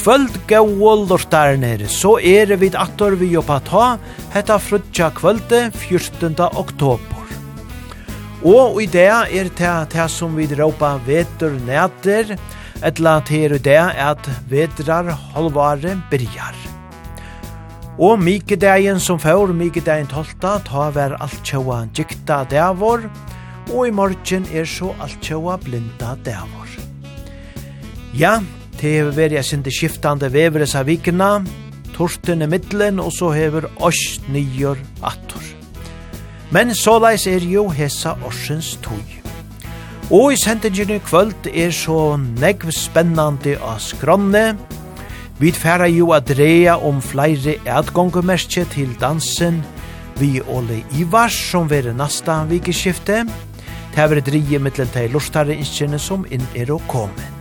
kvöld gau lortarnir, så er vi attor vi jobba ta, hetta frutja kvölde 14. oktober. Og i det er det, det som vi råpa vetur næter, etla til det at vetrar halvare byrjar. Og mikedagen som før, mikedagen tolta, ta ver alt tjaua gikta dævor, og i morgen er så alt tjaua blinda dævor. Ja, Det hever veri a sindi skiftande veveres av vikina, torten i middelen, og så hever oss nyer attor. Men såleis er jo hesa orsens tog. Og i sendingen i kvöld er så negv spennande av skronne. Vi færa jo a rea om flere adgongumerskje til dansen vi Ole Ivars som veri nasta vikeskifte. Det har vært drie mittelen til lortare innskjene som inn er å komme.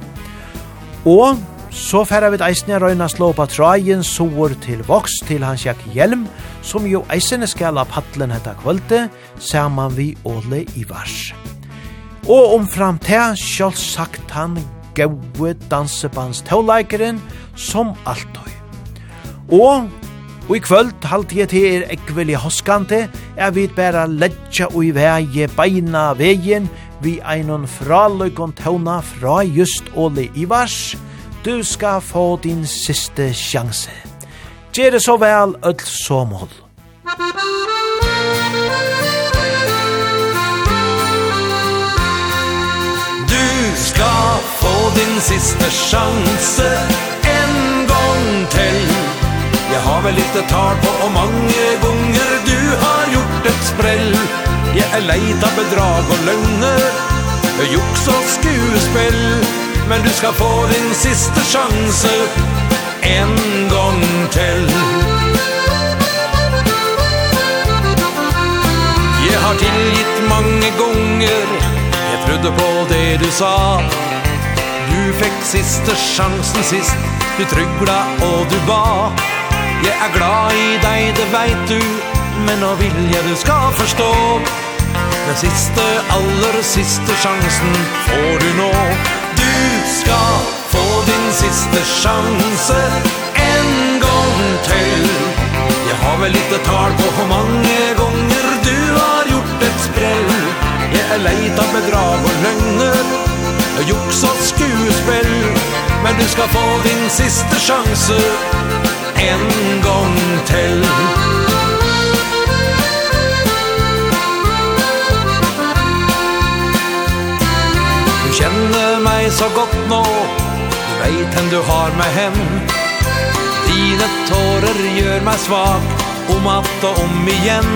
Og så færa vi eisne røyna slå på trajen sår til voks til hans jakk hjelm, som jo eisne skal ha paddelen hetta kvölde, saman vi Åle Ivars. Og omfram til sagt han gaue dansebands tåleikeren som alltid. Og Og i kvöld halte jeg til er ekvelig hoskante, jeg vil bare ledja og i vei beina vegin vi einon fraløykon tåna fra just Ole Ivars, du skal få din siste sjanse. Gjere så vel, öll så mål. Du skal få din siste sjanse en gång til. Jeg har vel litt tal på og mange gonger du har gjort et spräll. Jeg er leit av bedrag og løgner Juks og skuespill. Men du skal få din siste sjanse En gang til. Jeg har tilgitt mange gonger Jeg trodde på det du sa. Du fikk siste sjansen sist Du tryggla og du ba. Jeg er glad i deg, det veit du men nå vil jeg du ska förstå Den siste, aller siste sjansen får du nå. Du ska få din siste sjanse en gång till Jag har väl lite tal på hur många gånger du har gjort ett sprell. Jag er leit av bedrag och løgner Jag joks och skuespel Men du ska få din siste sjanse en gång till kjenner meg så godt nå. Du vet hvem du har meg hen. Dine tårer gjør meg svag Om at og om igjen.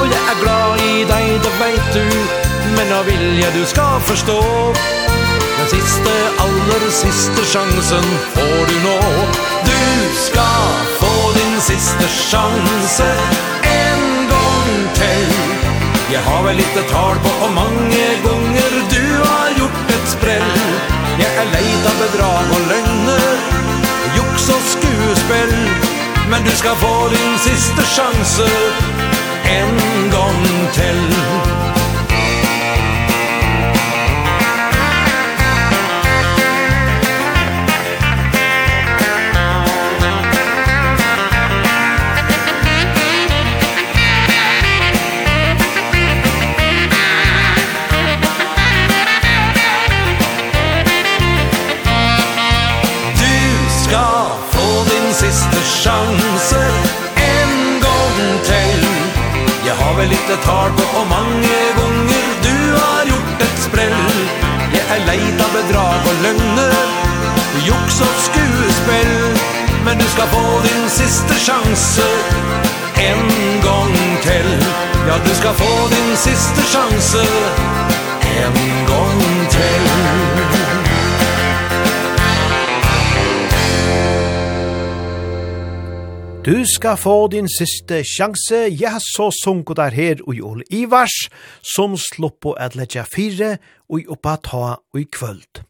Og jeg er glad i deg, det vet du Men nå vil jeg du skal forstå. Den siste, aller siste sjansen får du nå. Du skal få din siste sjanse En gang til. Jeg har vel litt tal på hvor mange ganger kveld Jeg er leid av bedrag og løgner Juks og skuespill. Men du skal få din siste sjanse En gang til. lite tal på Og mange gonger du har gjort et sprell. Jeg er leid av bedrag og løgner Juks og skuespill. Men du skal få din siste sjanse En gang til. Ja, du skal få din siste sjanse En gang til. Du skal få din siste sjanse. Jeg har så sunket der her i Ole Ivars, som slopp på at letja fire og oppa ta og i kvöld.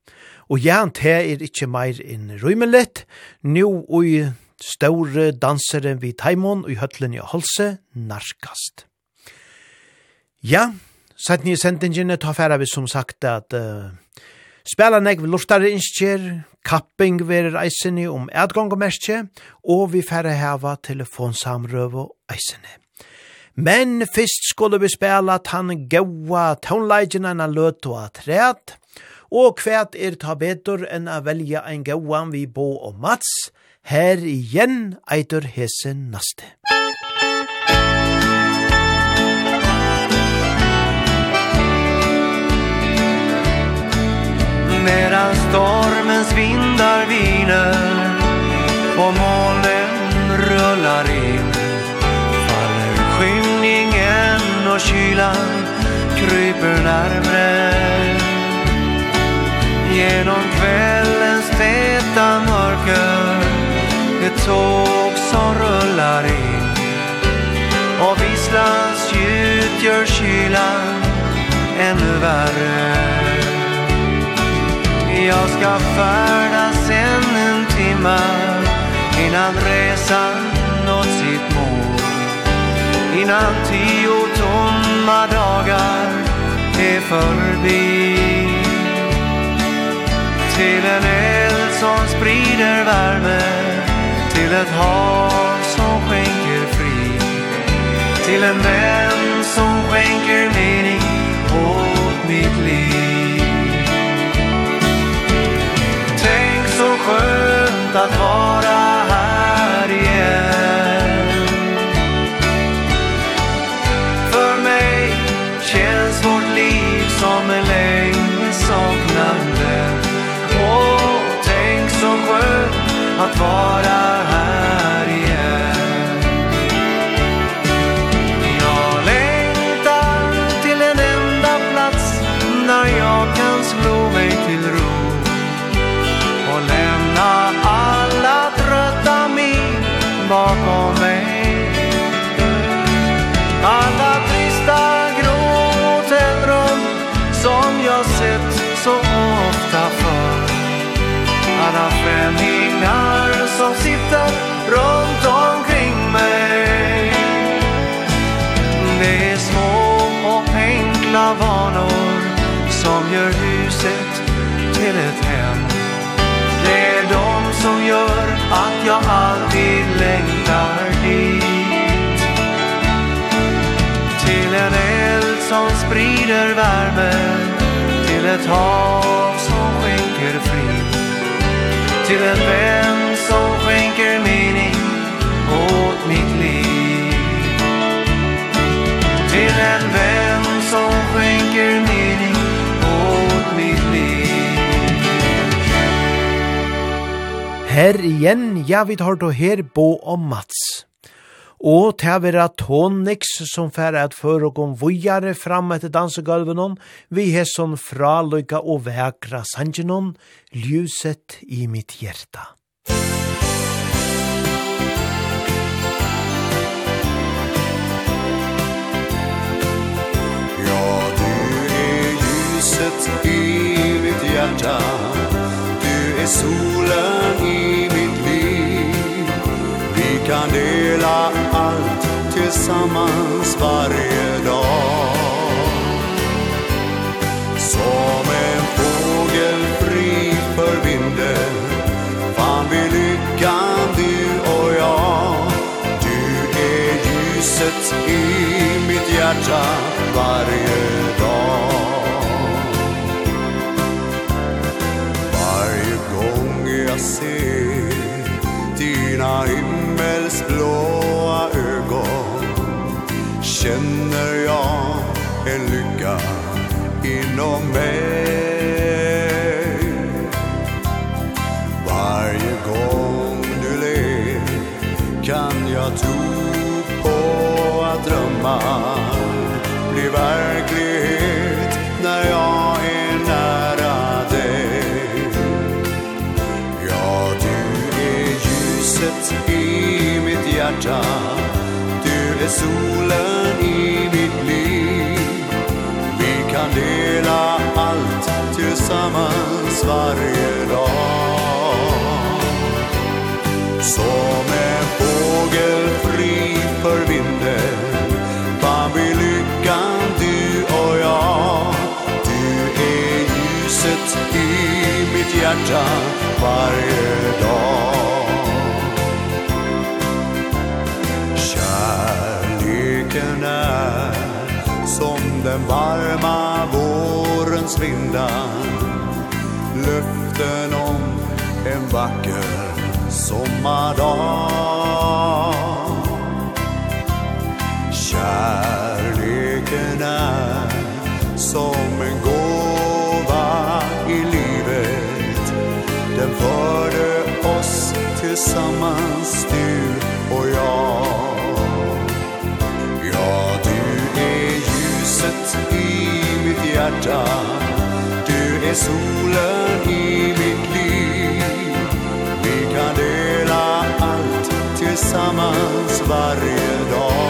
Og ja, det er ikkje meir enn rymelig. Nå og store danseren vi Taimon og i høtlen i Holse narkast. Ja, satt ni i sendingen ta færa vi som sagt at uh, spela negv lortare innskjer, Kapping verir eisini om edgongomerskje, og vi færre heva og eisini. Men fyrst skulle vi spela tan gaua tonleidjena na løt og træt, og kvæt er ta betur enn a velja ein gauan vi bo og mats, her igjen eitur hesen naste. medan stormens vindar viner och molnen rullar in. Faller skymningen och kylan kryper närmre. Genom kvällens täta mörker ett tåg som rullar in. Och visslans ljud gör kylan ännu värre. Jag ska färdas än en timma Innan resan nått sitt mål. Innan tio tomma dagar är förbi. Till en eld som sprider värme Till ett hav som skänker fri Till en vän som skänker mening åt mitt liv. skönt att vara här igen. För mig känns vårt liv som en länge saknande Åh, tänk så skönt att vara här runt omkring mig. Det är små och enkla vanor som gör huset till ett hem. Det är de som gör att jag alltid längtar dit Till en eld som sprider värme Till ett hav som skänker fri till en vän som skänker mening åt mitt liv Till en vän som skänker mening åt mitt liv Her igjen, ja, vi tar då her Bo og Mats og til å være Tonix som fer at før og om vujare fram etter dansegulven vi har sånn fraløyga og vekra sangenon, ljuset i mitt hjerta. Ja, du er ljuset i mitt hjerta, Du er solen i kan dela allt tillsammans varje dag. Som en fågel fri för vinden Fan vi lyckan du och jag. Du är ljuset i mitt hjärta varje dag. Varje gång jag ser dina himmel känner jag en lycka inom mig. Varje gång du ler kan jag tro på att drömmar blir verklighet när jag är nära dig. Ja, du är ljuset i mitt hjärta. Du är solen tillsammans varje dag Som en fågel fri för vinden Fan vi lyckan du och jag. Du är ljuset i mitt hjärta varje dag. Kärleken är som den varma vårens vindar. Löften om en vacker sommardag. Kärleken är som en gåva i livet. Den förde oss tillsammans du och jag. Ja, du är ljuset i mitt hjärta. Du är solen varje dag.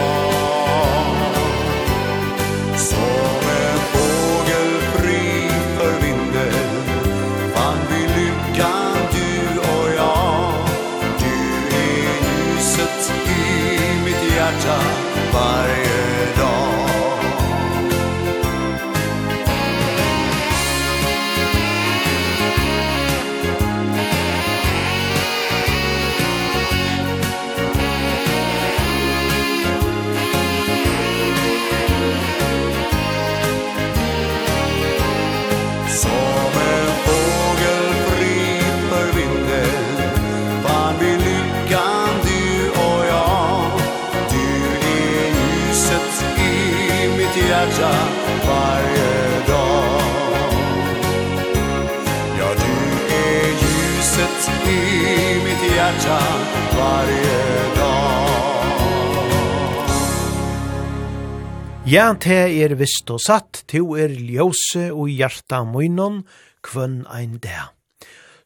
Ja, te er vist og satt, to er ljose og hjarta munnen, kvønn ein dag.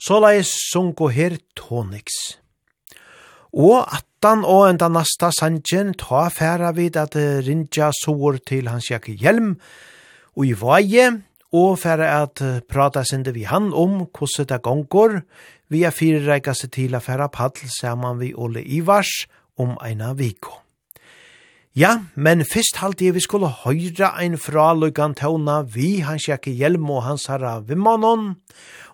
Så leis sunko her toniks. Og attan og enda nasta sanjen ta færa vid at rinja sår til hans jakke hjelm, og i vaje, og færa at prata sinde vi han om kosse det gongor, vi er fyrreika seg til a færa paddel saman vi Ole Ivars om eina viko. Ja, men fyrst halte jeg vi skulle høyra ein fraløygan tåna vi hans jakke hjelm og hans herra vimmanon,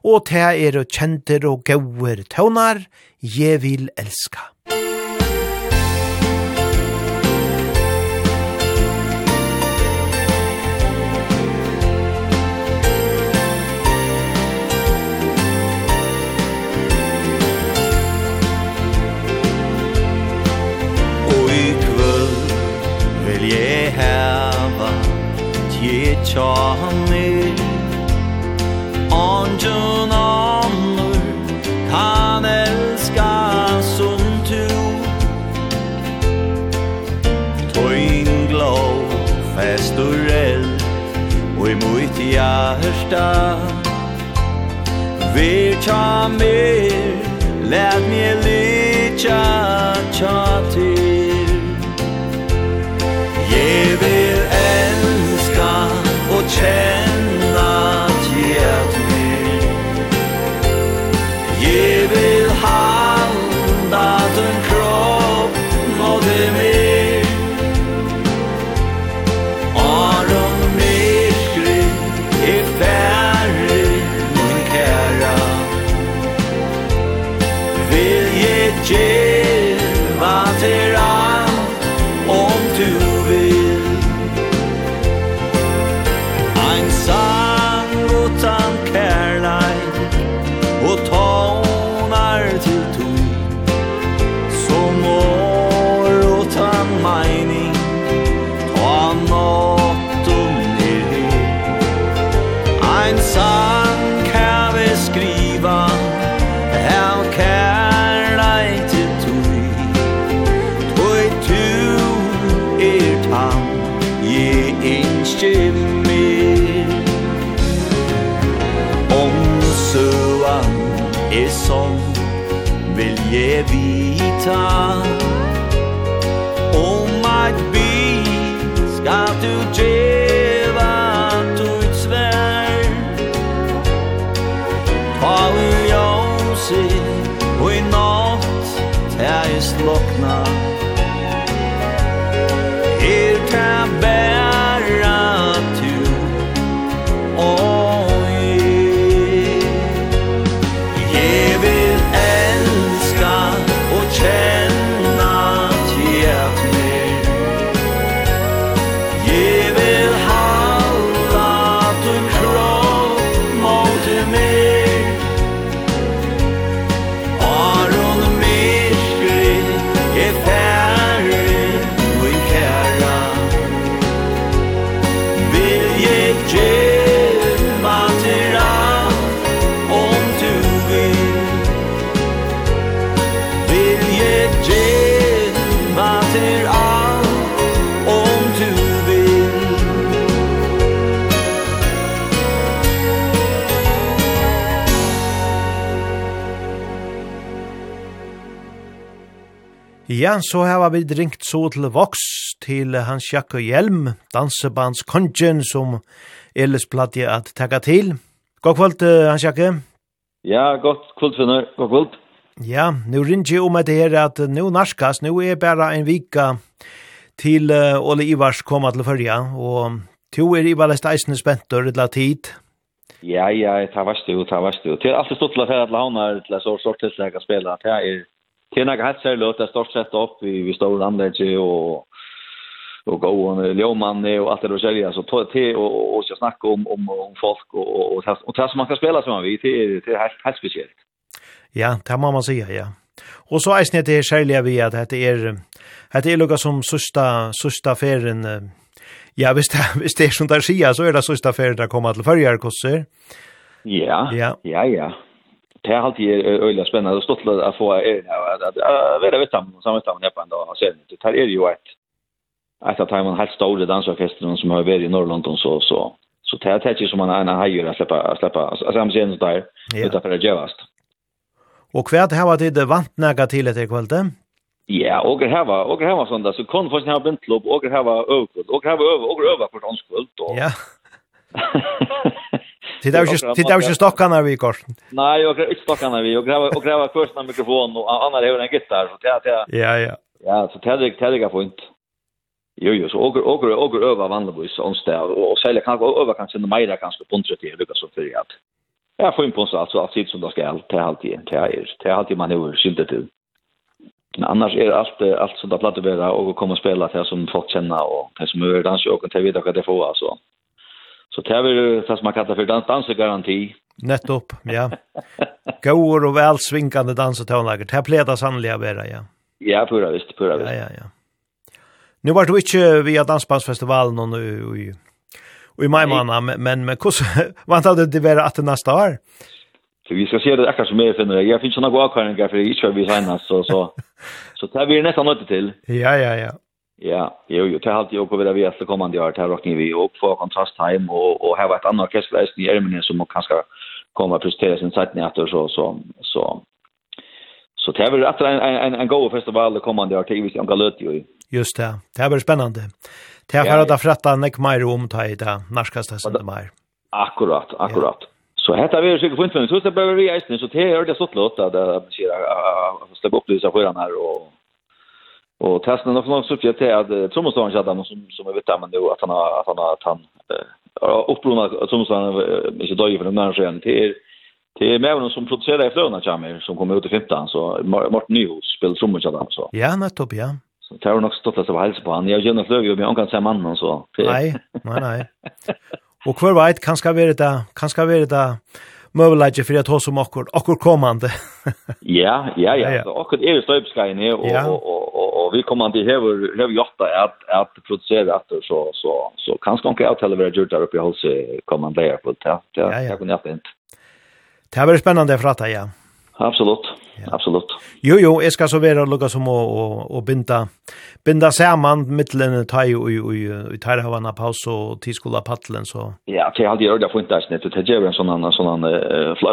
og te er og kjenter og gauer tånar, jeg vil elska. je Tje je chane Anjun annor kan elska som tu Toin glow festurell Og i mitt hjärsta Vir tja mer, lät mig lycka tja till kjent. Ja, så har vi ringt så til Vox, til Hans Jakke Hjelm, dansebandskongen som Elis platt at takka til. God kvöld, Hans Jakke. Ja, godt kvöld, Svenner. God kvöld. Ja, nu ringer jeg om at det her at nu narskas, nu er bare en vika til uh, Ole Ivars koma til førja, og to er Ivar lest eisne spentor til tid. Ja, ja, ta varst jo, ta varst jo. Til alt stått til å fære til haunar til å sort til å spela, det er det er nok helt særlig det er stort sett opp vi, vi står annerledes og och gå och Leoman och allt det du sälja så ta till och och ska snacka om om om folk och och och som man kan spela som man vill det till helt helt speciellt. Ja, det må man säga, ja. Och så är det det sälja vi at det er, det er lukka som sista sista färden Ja, hvis det hvis det är sånt där sier, så är det sista ferien der kommer til förjar kossor. Ja. Ja. Ja, ja det har alltid är öliga spännande och stått att få er att att vara vet samman samman samman på ändå har sen det här är ju ett att att man helt stora dansorkestern som har varit i Norrland och så så så det här täcker som man en hajer att släppa att släppa alltså samma sen där utan för det jävast Och kvärt här var det vant näga till ett kvällte. Ja, och här var och här var sånt där så kon först här bindlopp och här var överkvällt och här var över och över på danskvällt då. Ja. Det är just det är just stockarna vi kort. Nej, jag inte stockarna vi och gräva och gräva först mikrofon och andra har en gitarr så det det Ja, ja. Ja, så det det det går fint. Jo, jo, så och och och öva vandrabois onsdag och sälja kanske öva kanske inte mer kanske på tre lucka så för att. Ja, får in på så alltså att sitt som då ska allt till alltid en till er. Till alltid man över synte till. Men annars är allt allt som där platta vara och komma och spela till som folk känner och det som är dans och kan ta vidare vad det får alltså. Så det är det som man kallar för dans dansgaranti. Nettopp, ja. Gåor och väl svinkande dansetonlager. Det här plädar sannolikt av era, ja. Ja, pura visst, pura visst. Ja, ja, ja. Nu var du inte via Dansbandsfestivalen och nu i, i maj månad, men, men, men hur väntar du det vara att det nästa år? Så vi ska se det akkurat som jag finner det. Jag finns sådana gåkvarningar för det är inte vi så, så, så, så det här blir nästan något till. Ja, ja, ja. Ja, jo, jo, det har alltid också det vi efter kommande år, det rockning vi och få kontrast hem och och här var ett annat orkesterläs i Ermenien som kanske kommer att prestera sin sätt nätter så så så så det är väl att en en en go festival det kommande år till vi ska löta ju. Just det. Det är väl spännande. Det är för att fratta nek mer om ta i det närskaste sen mer. Akkurat, akkurat. Så här vi er sikkert funnet, så det behöver vi eisen, så det er det så låt att att släppa upp det så här och Og testen er nok någon uppgift til at Tromsdalen hade noe som som jeg vet men det att han har att han har att han eh upplånat Tromsdalen inte dag för den där sen er Det är männen som producerar i Flöna Chamber som kommer ut i 15 så Martin Nyhus spelar som så. Ja, nettopp ja. Så det har nok stått att vara helse på han. Jag gärna flög ju men han kan se mannen så. Nei, nei, nei. Og hver veit, vet kanske vara det kanske vara det möjlighet för att ha som akkur akkur kommande. ja, ja, ja. Så akkur är det stöpskajen här och och och och vi kommer inte här har vi gjort att att producera att så så så kanske kan jag tala vad gjort där uppe i huset kommande där på det. Ja, ja. Det kunde jag inte. Det här var spännande för att ja. Absolut absolutt. Jo, jo, jeg skal så være lukka som å, å, å binda, binda saman mittelen tai og i, i en paus og tidskola paddelen, så... Ja, det er alltid ørda fint der snitt, det gjør en sånn sånn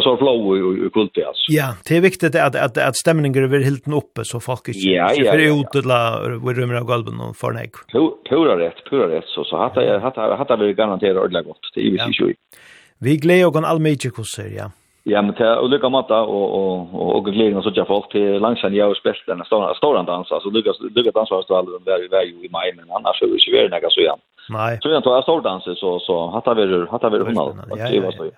så flow i kulti, altså. Ja, det er viktig at, at, at stemninger er helt oppe, så folk ikke ja, ja, ja, ut til å rømme av galven og fornegg. Pura rett, pura rett, så, så hatt jeg vil garantere ordentlig godt, det er jo ikke jo. Vi gleder oss allmye hvordan ja. Ja, men det är olika matta och och och och glädjen så jag folk till långsamt jag och spelt den stora stora dans alltså du du dansar alltså alla den där i maj men annars så är det ju väl några så igen. Nej. Så jag tror jag står så så hatar vi hur hatar vi hur man. Det var så.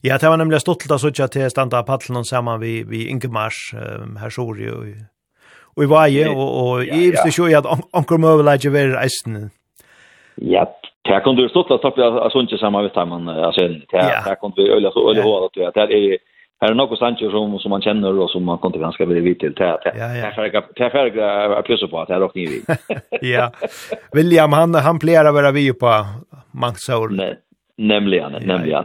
Ja, det var nämligen stolt att söka till standa paddeln och samman vi vi Ingemars här såg ju och i varje och och i visste ju att onkel Möbelager var i Esten. Ja, Det kan du stått att stoppa sånt ju samma vet man alltså det här kan du öla så öla hårt att det är här är något sant som som man känner och som man kan inte ganska bli vid till det här färga det färga pjussa på att det är rockar ni Ja. William han han plerar vara vi på Mangsol. Nämligen, nämligen.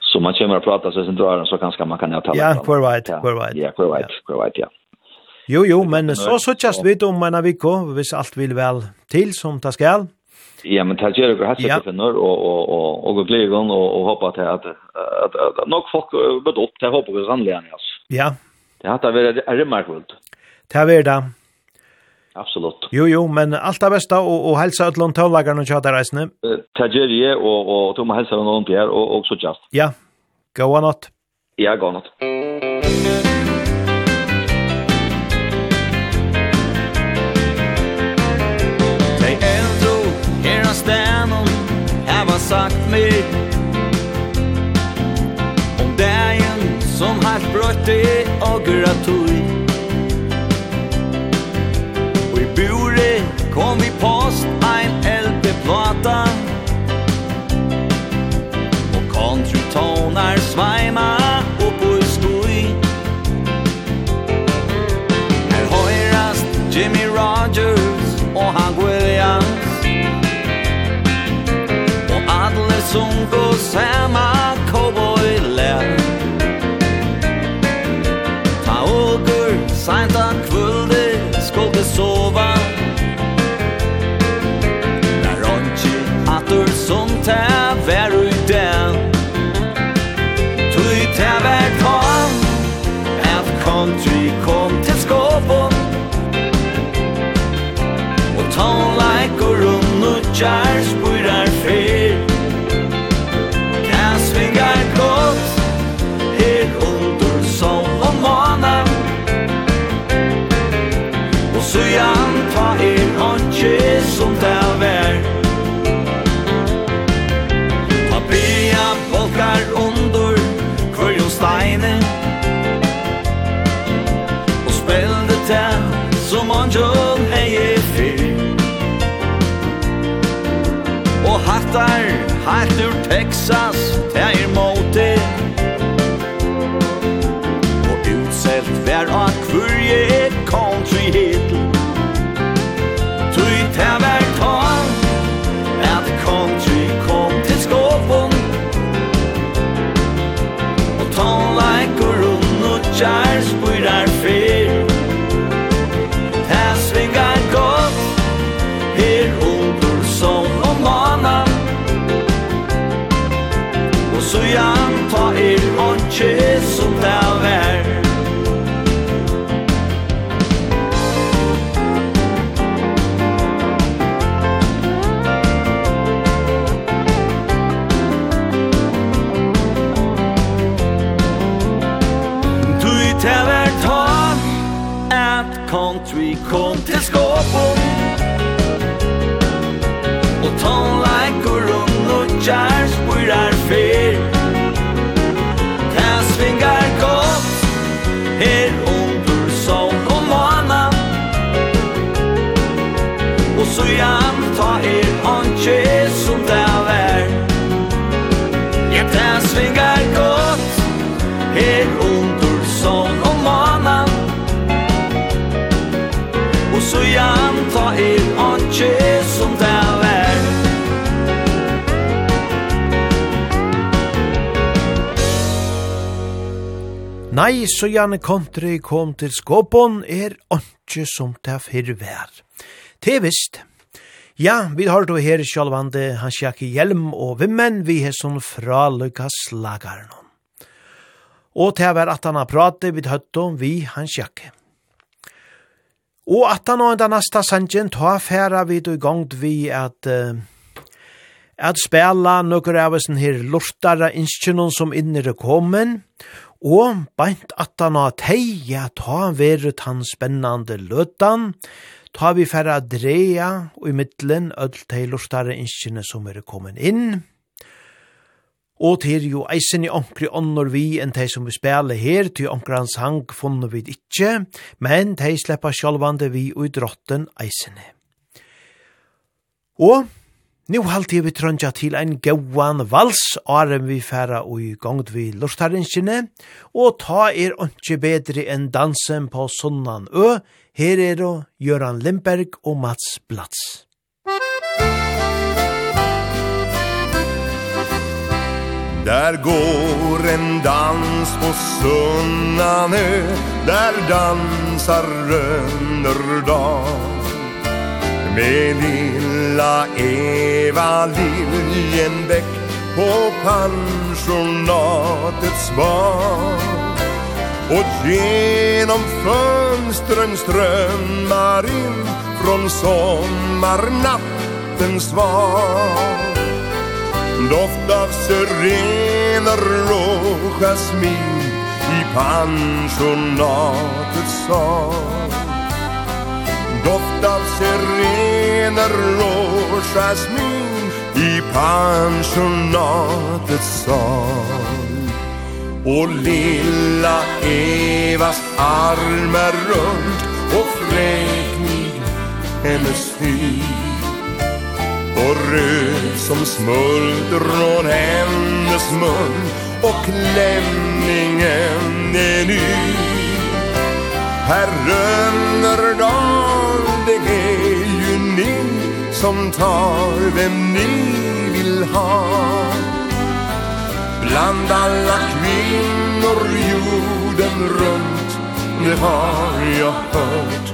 Så man kommer att prata så sen drar så ganska man kan ju ta. Ja, kvar vet, kvar vet. Ja, kvar vet, kvar vet ja. Jo, jo, men så så just vet om man har vi kom, vis allt vill väl till som ta skall. Ja, men det gör det här sättet för norr och och och och gå glädje och och hoppa till att att, att nog folk bud upp till hoppa vi ramlar igen alltså. Ja. Det har det varit är det markvult. Det har varit det. Absolut. Jo jo, men allt det bästa och och hälsa åt Lontonlagarna och chatta reisne. Det gör det och och Tom hälsar honom där och också just. Ja. Gå natt. Ja, gå natt. mig. Om dagen som har brøtt og grøtt Og i bure kom som går samma cowboy lær Ta åker sent kvöldi kvölde sova. När ronchi atur som ta vär ut den Tui ta vär tan Att country kom til skåpon Och tån like a room no på hattar Helt ur Texas Det er måte Og utselt vær av kvurje country hitler down Nei, så gjerne kontri kom til skåpån er åndsje som ta fyrir vær. Det er visst. Ja, vi har då her sjálvande hans jakke hjelm og vimmen vi har sånn fra lykka slagaren. Og til var at han har pratet vid høtt vi hans jakke. Og at han og enda nasta sangen ta færa vid og gongt vi at uh, at spela nokkur av oss her lortara inskjønnen som inner er kommet, og beint atan har teia ta verut han spennande løtan, ta vi færra dreia og i middelen öll teilorstare innskjene som er kommet inn, Og til jo eisen i omkri ånder vi enn de som vi spiller her, til omkri hans hang funnet vi ikke, men de slipper sjølvande vi og i drotten eisene. Og Nu halte vi trøndja til ein gauan vals, åren vi færa og i gongt vi lortarinskjene, og ta er ikke bedre enn dansen på Sunnan Ø, her er det Göran Lindberg og Mats Blats. Där går en dans på Sunnanö Där dansar Rönnerdal Med lilla Eva Liljenbäck På pensionatets bar Och genom fönstren strömmar in Från sommarnattens svar. Doft av syrener och jasmin I pensionatets sal Doft av sirener og jasmin I pensionatets sal. Och lilla Evas armar runt Och fräknig hennes hy Och röd som smulter från hennes mun Och klänningen är ny. Här rönner dagen det är ju ni som tar vem ni vill ha. Bland alla kvinnor jorden runt Det har jag hört,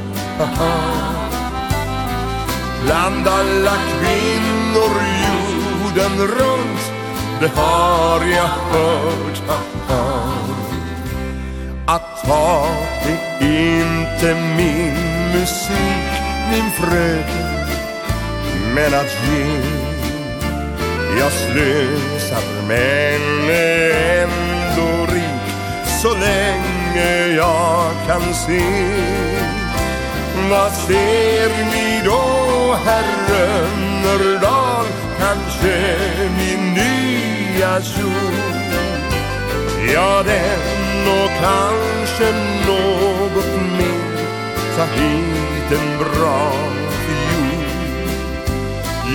Bland alla kvinnor jorden runt Det har jag hört, Att ha det inte min musik min фриком Men att ge Jag slösar men är ändå rik Så länge jag kan se. Vad ser ni då herre Nördal Kanske min nya kjol. Ja den och kanske något mer Så hit den bra för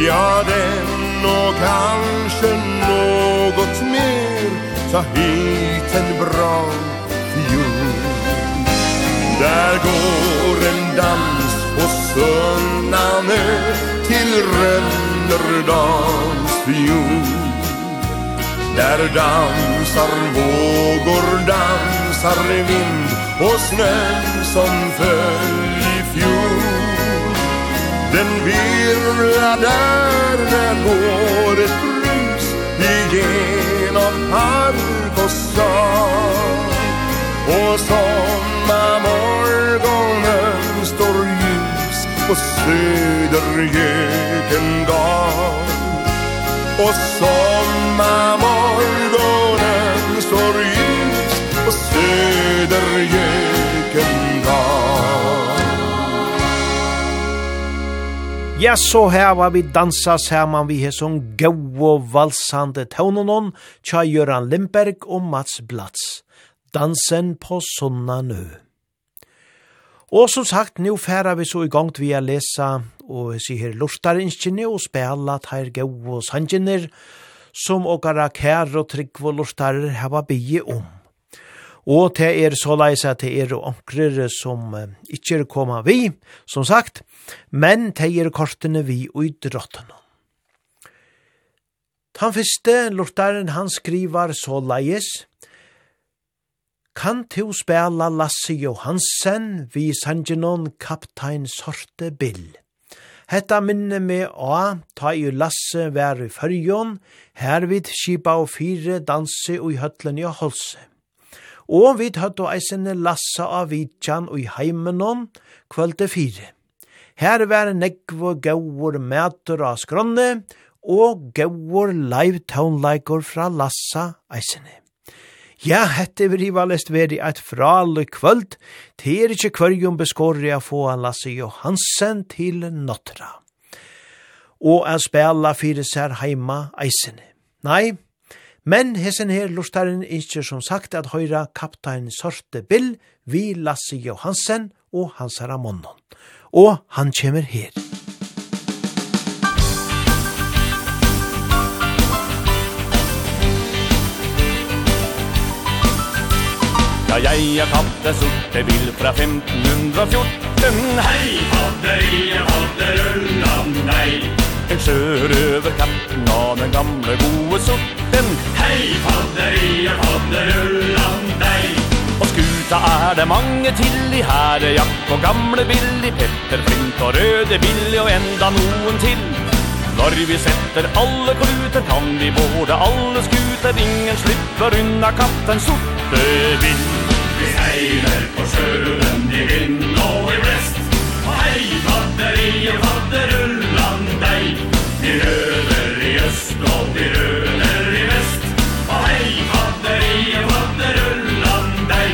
Ja, den och kanske något mer Ta hit en bra för Där går en dans på Sunnanö Till Rönnerdals fjord Där dansar vågor, dansar vind Och snön som föll. Den virvlar där där går ett brus Igenom park och stad Och sommarmorgonen står ljus På södergöken Södergökengatan Och sommarmorgonen står ljus På Södergökengatan Ja, så her var vi dansa saman vi her som gau og valsande tøvnenon, tja Jøran Lindberg og Mats Blats. Dansen på sunna nu. Og som sagt, nu færa vi så i gang vi a lesa og si her lortarinskjene og spela teir gau og sanjiner som okara kær og trygg og lortarer heva bygge om. Og det er så leis at det er omkrer som eh, ikke er koma vi, som sagt, men det er kortene vi og i drottene. Den første lortaren, han skrivar så leis, Kan til spela Lasse Johansen vi sangenon kaptein sorte Bill. Hetta minne me a ta i Lasse vær i fyrjon, her vid skipa og fire danse og i høtlen i holse og vi tøtt og eisene lassa av vidtjan og i heimenon kvölde fire. Her var nekv gauur gaur mætur av skronne, og gauur live townleikor fra lassa eisene. Ja, hette vi rivalest veri eit frale kvöld, det er ikkje kvørjum beskåri a få a Lasse Johansen til Nottra, og a spela fyrir sær heima eisene. Nei, Men hessen her lustaren ikkje som sagt at høyra kaptein Sorte Bill vi Lasse Johansen og Hans Ramonon. Og han kjemur her. Ja, jeg er kapte Sorte bil fra 1514. Hei, fader, jeg fader, unna, nei en sjørøver kapten av den gamle gode sorten Hei, padderia, padderullan deg. Og skuta er det mange til i herre Jack og gamle Billy Petter Flint og røde Billy og enda noen til. Når vi setter alle kluter kan vi båda alle skuter Ingen slipper unna katten sorte vind. Vi seiler på sjøen i vind og i blest, Og hei, padderia, padderullan öst och i röner i väst Och hej fadderi och vattenrullan dig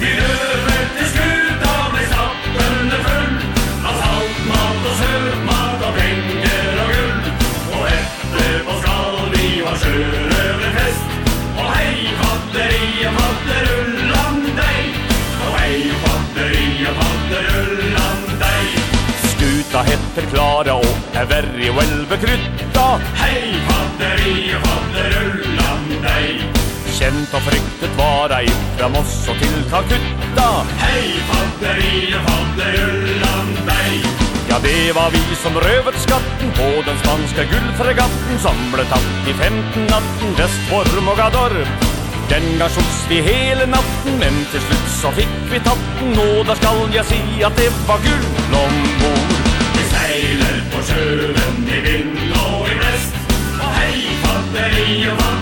Vi röver till skutan med stappen är full Av saltmat och sötmat och pengar och guld Och efterpå skall vi ha sjöröverfest Och hej fadderi och vattenrullan dig Och hej fadderi och vattenrullan dig Skuta heter Klara och är very vel bekrydda Hej fatteri, och fadderullan dig Känt och fryktet vara ifrån oss och till Calcutta. Hej fatteri, och fadderullan dig Ja, det var vi som røvet skatten på den spanska guldfregatten som ble tatt i femten natten, Västform och Den gang skjuts vi hele natten, men til slutt så fikk vi tatten Og da skall jag si att det var gullom sjøen i vind og i vest. Og hei, fatteri og vann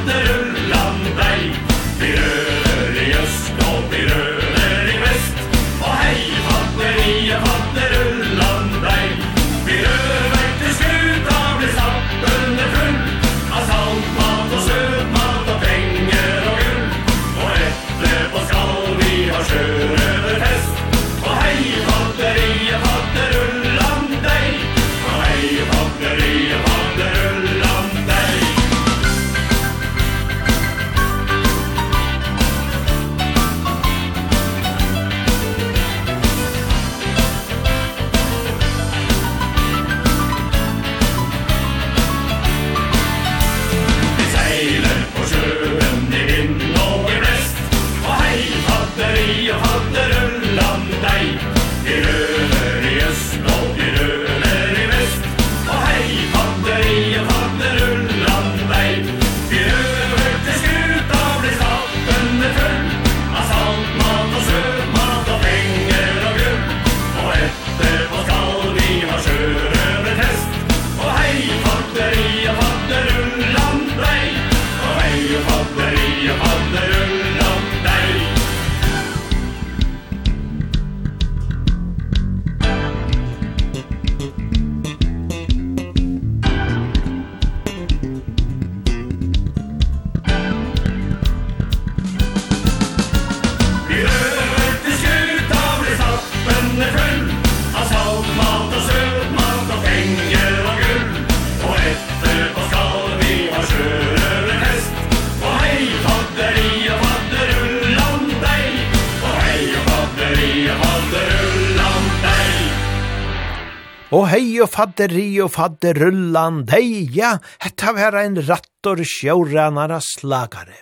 fadderi og fadderullan, deia, hetta var ein rattor sjåranara slagare.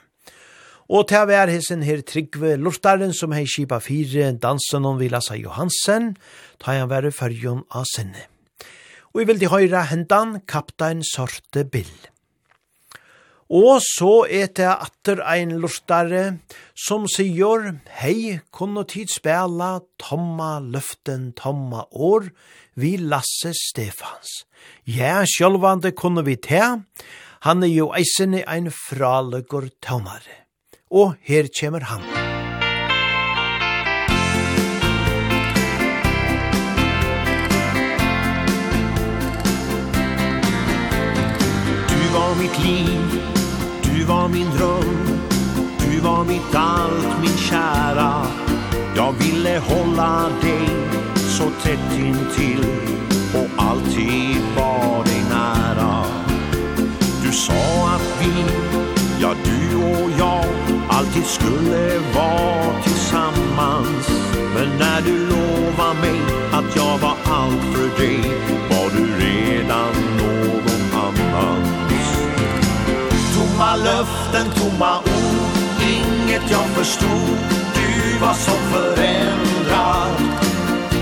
Og til å være hessen her Trygve Lortaren som hei kipa fire dansen om Vilasa Johansen, ta han være fyrjon av sinne. Og vi vil de høyre hendan kaptein Sorte Bill. Og så er det atter ein lortare som sier, hei, kunne tid spela tomma løften tomma år, vi Lasse Stefans. Ja, sjølvande kunne vi te, han er jo eisene ein fralegur tomare. Og her kommer han. Du var mitt liv var min dröm Du var mitt allt, min kära. Jag ville hålla dig så tätt intill Och alltid var dig nära. Du sa att vi, ja du och jag Alltid skulle vara tillsammans. Men när du lovar mig att jag var allt för dig Var du redan någon annan tomma löften, tomma ord. Inget jag förstod. Du var så förändrad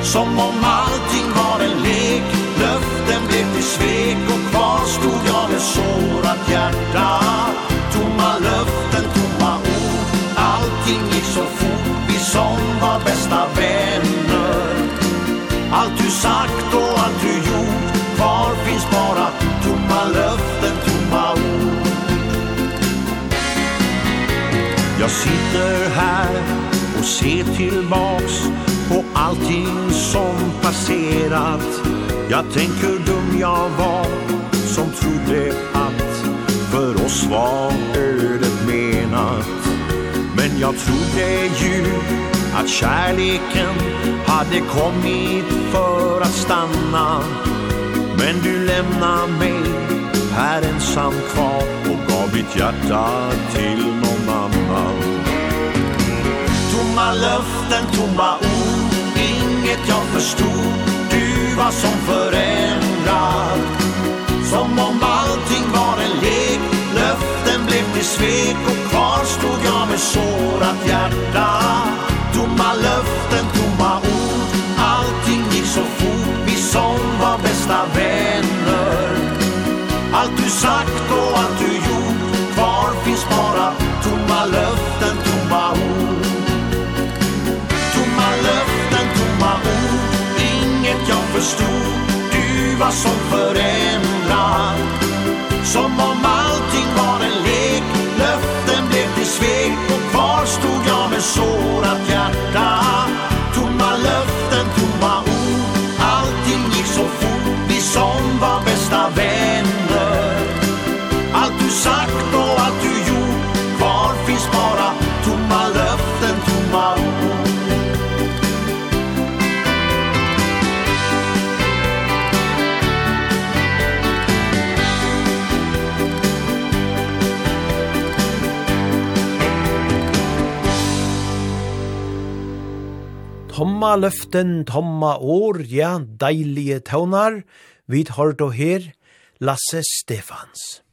Som om allting var en lek. Löften blev till svek Och kvar stod jag med sårat hjärta. Tomma löften, tomma ord. Allting gick så fort. Vi som var bästa vänner. Allt du sagt och allt du gjort. Kvar finns bara tomma löften, tomma ord. Jag sitter här och ser tillbaks på allting som passerat. Jag tänker dum jag var som trodde att för oss var ödet menat. Men jag trodde ju att kärleken hade kommit för att stanna. Men du lämnar mig här ensam kvar och gav mitt hjärta till någon annan. Tomma löften, tomma ord, inget jag förstod. Du var som förändrad. Som om allting var en lek. Löften blev till svek och kvar stod jag med sårat hjärta. Tomma löften, tomma ord du sagt och allt du gjort? Kvar finns bara tomma löften, tomma ord? Tomma löften, tomma ord Inget jag förstod. Du var som förändrad. Som om allting var en lek Löften blev till svek. Och kvar stod jag med sårat hjärta. Tomma löften, tomma ord Allting gick så fort. Vi som sagt och allt du gjort Kvar finns bara tomma löften, tomma ord Tomma løften, tomma år, ja, deilige tøvnar, vi tar då her, Lasse Stefans.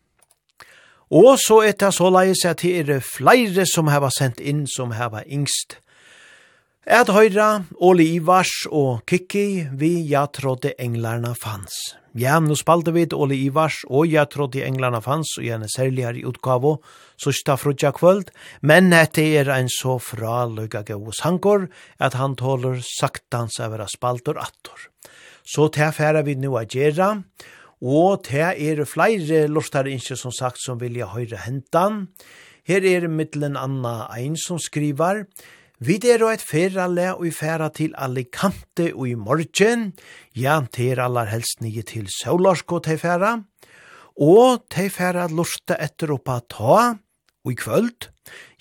Og så er det så leis at det er flere som har sendt inn som har yngst. Et Høyra, Åli Ivars og Kiki, vi ja trodde englarna fanns. Ja, nå spalte vi Åli Ivars og ja trodde englarna fanns, og gjerne særligere i utgave, sørsta frutja kvöld, men dette er en så fra løyga gau sankor, at han tåler saktans av vera spaltor attor. Så tilfæra vi nu a gjerra, og Og det er flere lortar innskje som sagt som vilja høyre hentan. Her er mittelen Anna Ein som skriver, Vi er og et ferale og i færa til Alicante og i morgen. Ja, det er aller helst nye til Saularsk og til færa. Og til færa lorta etter oppa ta og i kvöld.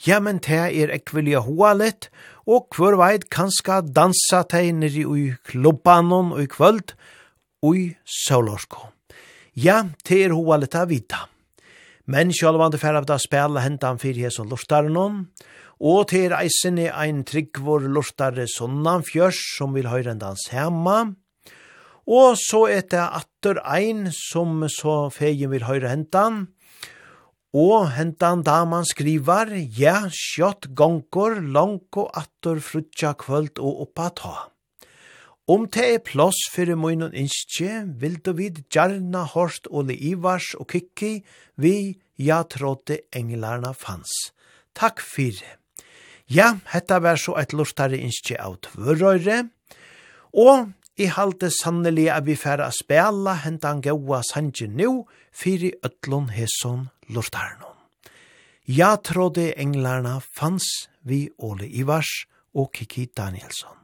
Ja, men det er ekvelia hoa litt, og hver veit kanska dansa tegnir i klubbanon og i kvöld og i Saularsk. Ja, det er hoa litt av vita. Men sjálvande færa av det spela hentan fyrir hesson lortaren om, og det er eisen i ein tryggvor lortare sonnan fjørs som vil høyre endans hemma, og så er det atter ein som så fegin vil høyre hentan, Og hentan daman skrivar, ja, sjått gonkor, langko attor frutja kvöld og oppa ta. Om te er plåss fyrir munnen innskje, vil du vid gjerna hårst Ole Ivars og Kikki, vi ja trådde englarna fanns. Takk fyrir. Ja, hetta var så et lortare innskje av tvørøyre, og i halte sannelig at vi færa spela hentan gaua sanje nu, fyrir ötlun hesson lortarnon. Ja trådde englarna fanns vi Ole Ivars og Kikki Danielsson.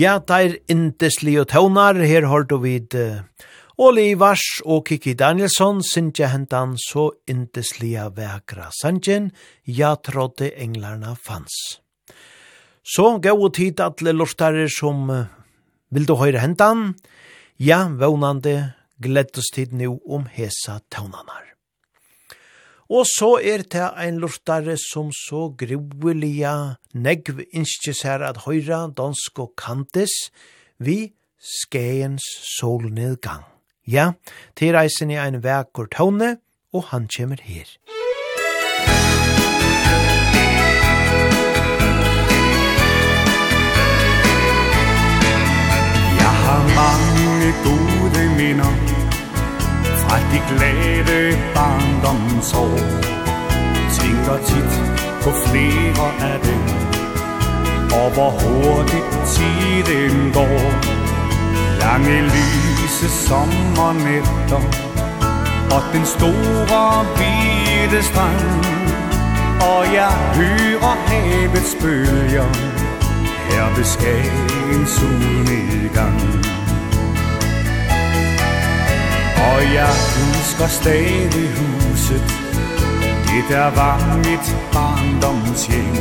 Ja, der indeslige tøvnar, her har du vid uh, Oli Ivars og Kiki Danielsson, Sintja hentan så indeslige vekra sanjen, ja trodde englarna fanns. Så gå og tid alle lortare som uh, vil du høyre hentan, ja, vånande gledes tid nu om hesa tøvnanar. Og så er det ein lortare som så gruelige negv innskjes her at høyra dansk og kantes vi skeens solnedgang. Ja, til reisen i ein vekkur tåne, og han kommer her. Jeg har mange gode minner at de glade barndomsår Tænker tit på flere af dem Og hvor hurtigt tiden går Lange lyse sommernætter Og den store hvide strand Og jeg hører havets bølger Her ved Skagen solnedgang Og jeg husker stadig huset. Det der var mit barndomshjem.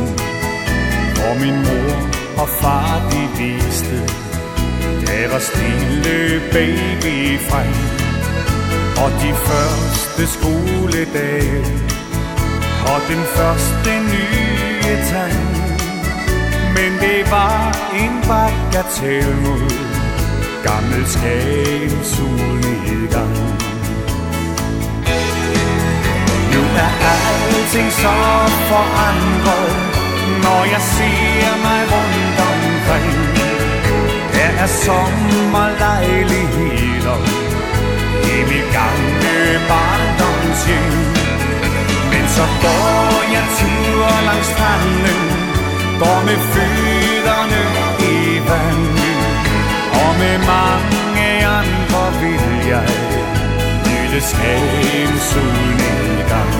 Hvor min mor og far de viste Der var stille baby frem. Og de første skoledage Og den første nye tegn Men det var en bagatell mod Gammel skab, solnedgang Nu er alting så forandret Når jeg ser mig rundt omkring. Der er sommerlejligheder I mit gamle barndomshjem. Men så går jeg tur langs stranden Går med fødderne i vand med mange andre vil jeg Lyttes af en solnedgang.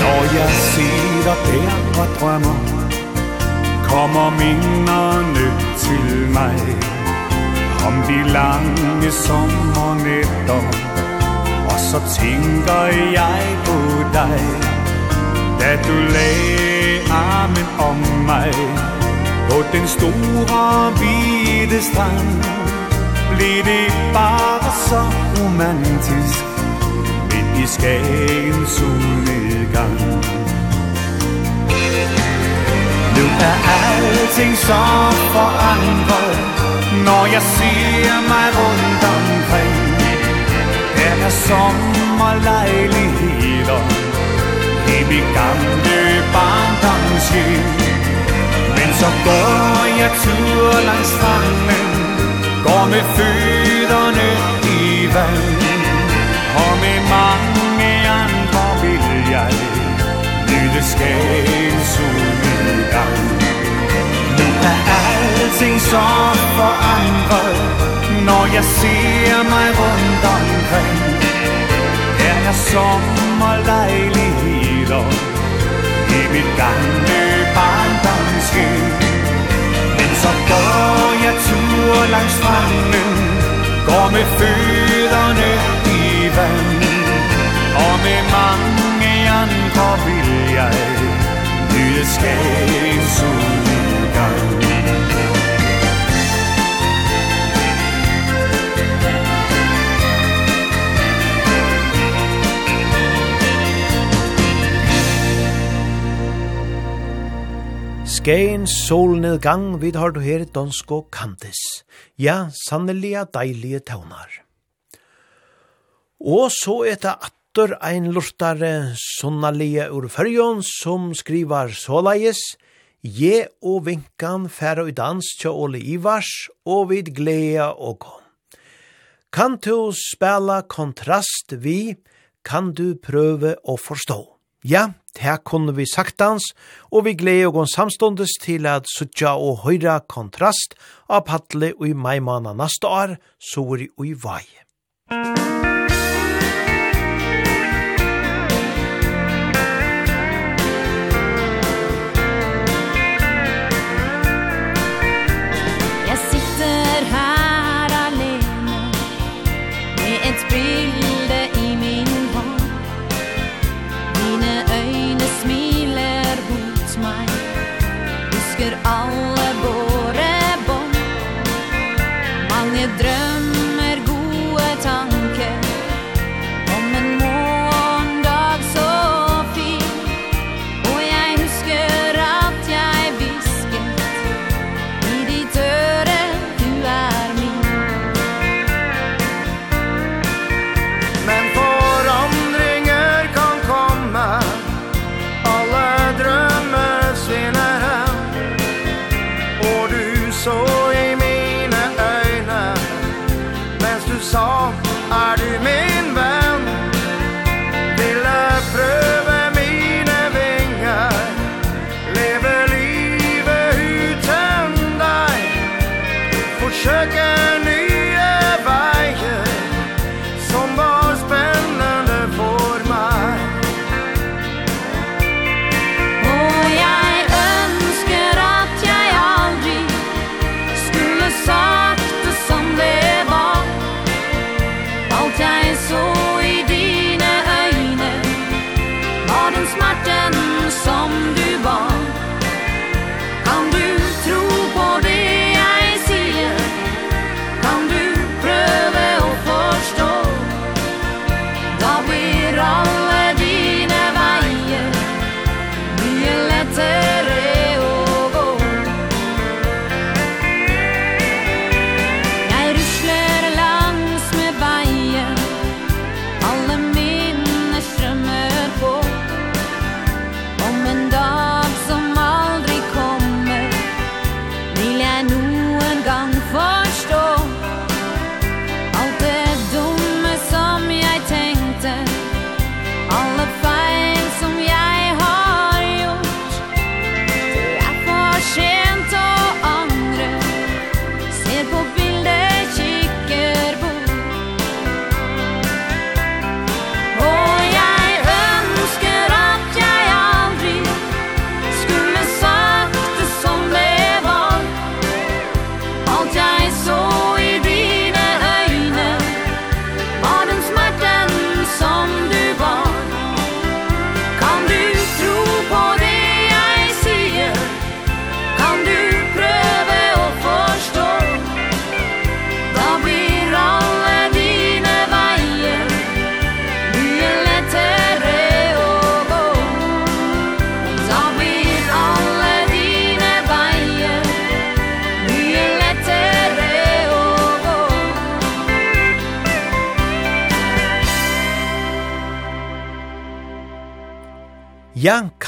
Når jeg sidder der og drømmer Kommer minderne til mig. Om de lange sommernætter så tænker jeg på dig. Da du lagde armen om mig På den store hvide strand Blev det bare så romantisk Midt i Skagen solnedgang Nu er alting så forandret Når jeg ser mig rundt om her sommerlejligheder I mit gamle barndoms hjem Men så går jeg tur langs stranden Går med fødderne i vand Og med mange andre vil jeg Lytte skagens udgang Nu er alting så forandret Når jeg ser mig rundt omkring är sommarlejlig idag I mitt barnløpardanske Men så går jeg tur langs stranden Går med fødderne i vand Og med mange andre vil jeg Nyde Skagens sol Gein solnedgang vid har du her donsko kantis. Ja, sannelige deilige taunar. Og så er det atter ein lortare sonnalige ur fyrjon som skrivar såleis, Je og vinkan færa i dans tja Ole Ivars og vid glea og kom. Kan du spela kontrast vi, kan du prøve å forstå. Ja, det kunne vi sagtans, og vi gleder oss samståndes til at suttja og høyra kontrast av paddle og i maimanan neste år, så er i vei. Musikk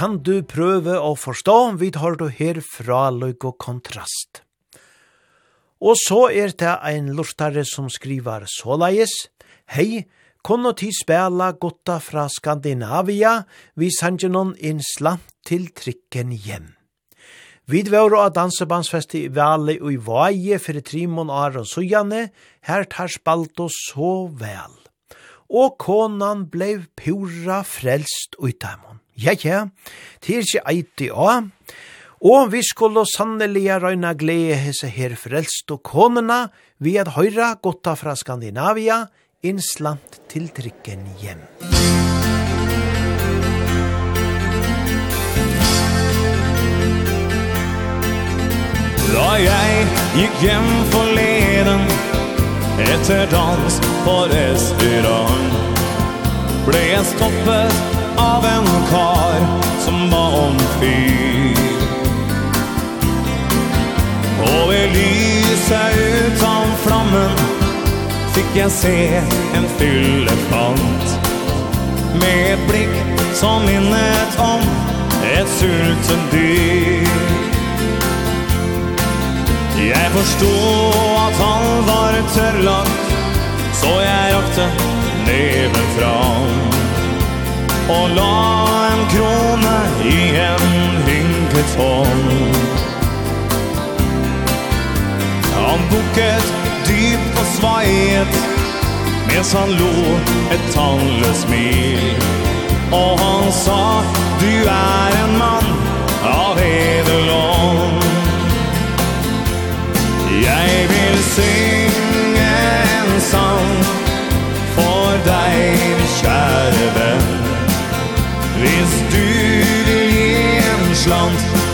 kan du prøve å forstå om vi tar du her fra løyk og kontrast. Og så er det ein lortare som skriver såleis, Hei, kunne ti spela gotta fra Skandinavia, vi sanger noen inn slant til trikken hjem. Vi var av dansebandsfestivali og i Vaje for Trimon Aron Sujane, her tar spalt oss så vel. Og konan blei pura frelst ut dem. Ja, ja, det er ikke eit i å. Og vi skulle sannelig røyna glede hese her frelst og konuna vi at høyra gotta fra Skandinavia, innslant til trykken hjem. Da jeg gikk hjem forleden Etter dans på restaurant Ble jeg stoppet av en kar som var omfyr Og ved lyset utan flammen Fikk jeg se en fyllefant Med et blikk som minnet om Et sulten dyr. Jeg forstod at han var tørrlagt Så jeg rakte neven fram. Og la en krona i en hynkefond Han buket dypt og svajet Mens han lo et tannløs smil. Og han sa Du er en mann av edelån Jeg vil se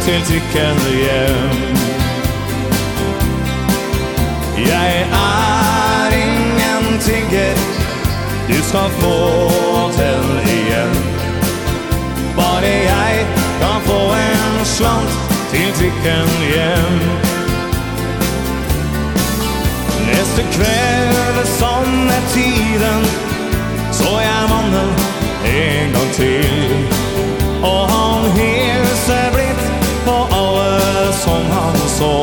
tills til kjenner hjem. Jeg er ingen tigger Du skal få til igjen. Bare jeg kan få en slant Til trikken hjem. Neste kveld som er tiden Så jeg mannen en gang til. Og han her som han så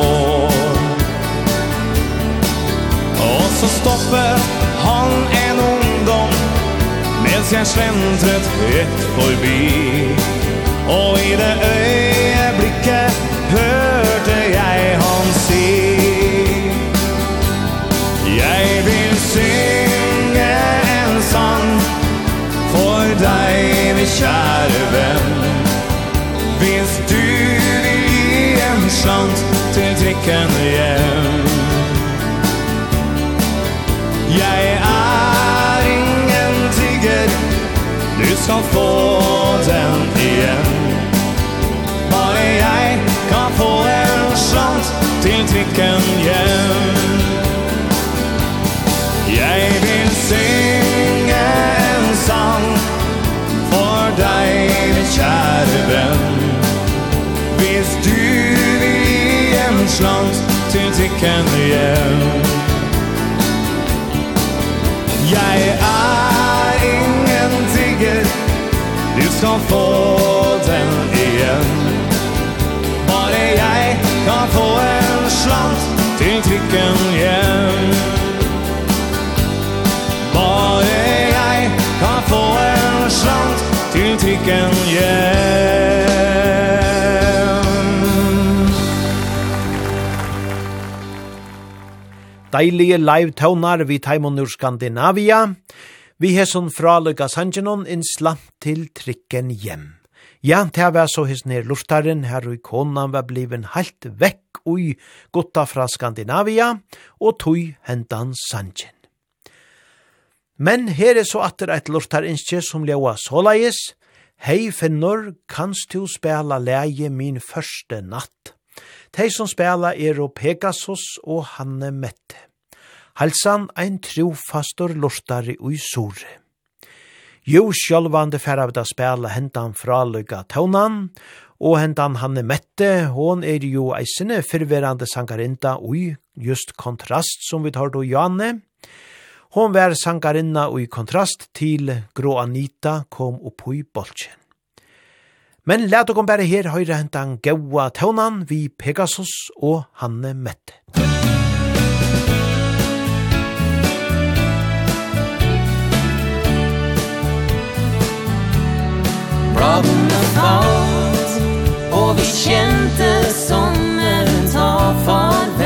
Og så stopper han en ungdom Mens jeg sventret ett forbi Og i det øyeblikket hørte jeg han si Jeg vil synge en sang For deg, min kjære venn sant til drickan hjem Jeg er ingen tigger Du skal få den igjen Bare jeg kan få en chans til drickan hjem Jeg vil se chans tills jag hjem Jeg er ingen tigger Du skal få den igjen Bare jeg kan få en slant til trikken hjem Bare jeg kan få en slant til trikken hjem deilige live tøvnar vi taimon ur Skandinavia. Vi hesson fra Løyga Sanjanon innslant til trikken hjem. Ja, det var så his ned lortaren her og konan var bliven helt vekk ui gutta fra Skandinavia og tog hentan Sanjin. Men her er så atter eit lortarinskje som lewa såleis. Hei finnor, kanst du spela leie min første natt De som spela er og Pegasus og Hanne Mette. Halsan ein trofastor lortare ui sore. Jo sjálvande færa við da spela hendan fraløyga tøvnan, og hentan Hanne Mette, hon er jo eisene fyrverande sangarinda ui just kontrast som vi tar då Janne. Hon var sangarinna ui kontrast til Grå Anita kom opp i bolchen. Men let dere bare her høyre hentan gaua tøvnan vi Pegasus og Hanne Mette. Brodden falt, og vi kjente sommeren ta farvel.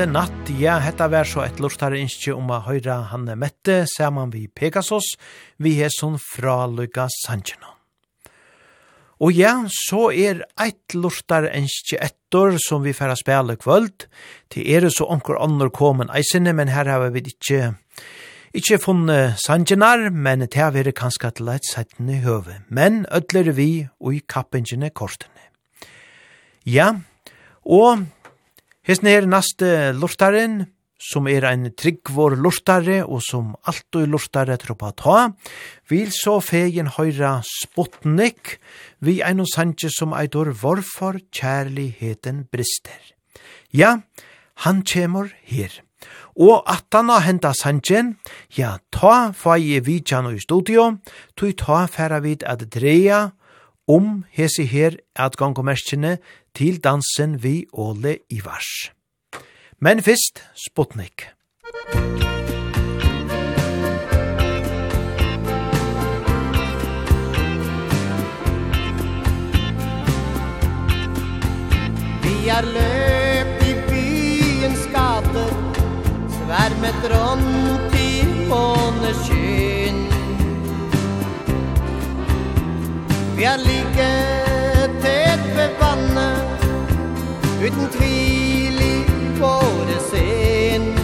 Mette Natt, ja, hetta vær så et lortare innskje om a høyra Hanne Mette saman vi Pegasus, vi er sånn fra Luka Sanjena. Og ja, så er eit lortar innskje ettor som vi færa spela kvöld. Til er så onkur annor komen eisene, men her har vi ikkje, ikkje funne Sanjanar, men til har vi er kanskje til eit setten i høve. Men ødler vi og i kappingene kortene. Ja, og Hesten er næste lortaren, som er ein tryggvår lortare og som alltid lortare troppa ta, vil så fegen høyra Sputnik, vi ein og sanje som eitor hvorfor kjærligheten brister. Ja, han kjemur her. Og at han har henta sanjen, ja, ta fag i vidjan og i studio, tog ta færa vid at dreia om hesi her at gongomerskjene til dansen vi Åle Ivars. Men fyrst, Sputnik. Vi har løpt i byens gater, svärmet runt i måneskjø. Jag ligger tett ved vannet Utan tvil i våre sen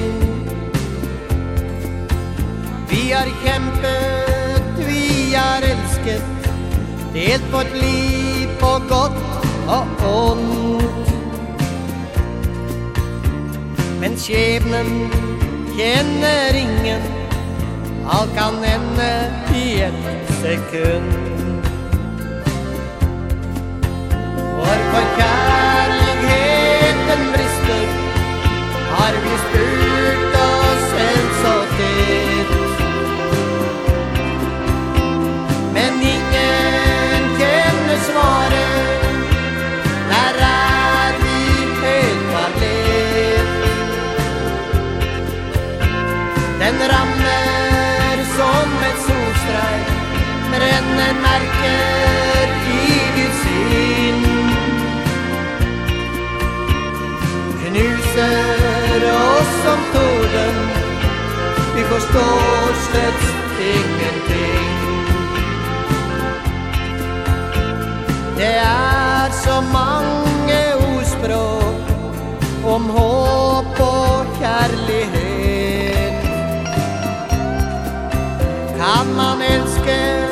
Vi har kjempet, vi har elsket Delt vårt liv på godt og ont Men skjebnen kjenner ingen Alt kan ende i et sekund. For for kærligheten brister Har vi spurt forstod Vi forstår slett ingenting. Det er så mange ordspråk Om håp og kjærlighet. Kan man elske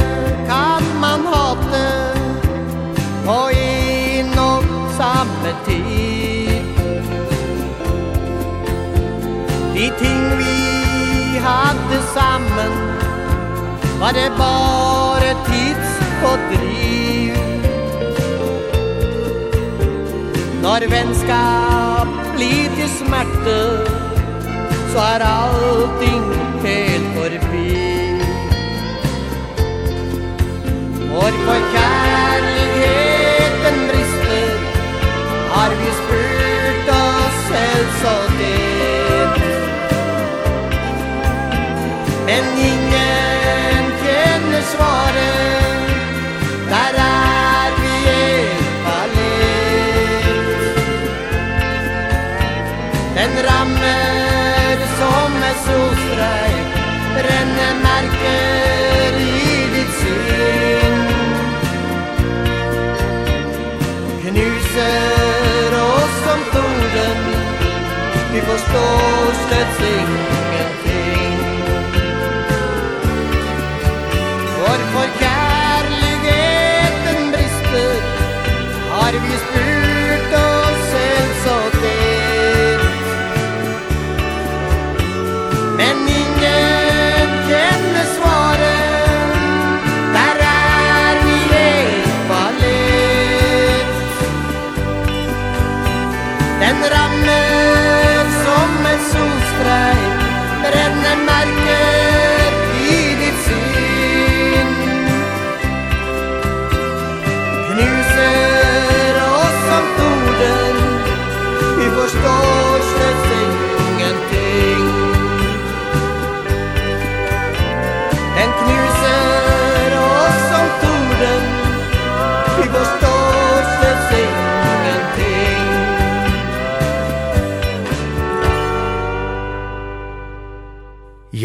ting vi hadde sammen. Var det bare tidsfordriv? Når vennskap blir til smerte Så er allting helt forbi. Når for kærligheten brister Har vi spurt oss selv så det svaret Der er vi helt alene Den rammer som en solstreik Rennemerker i ditt syn Knuser oss som torden Vi forstår slett ikke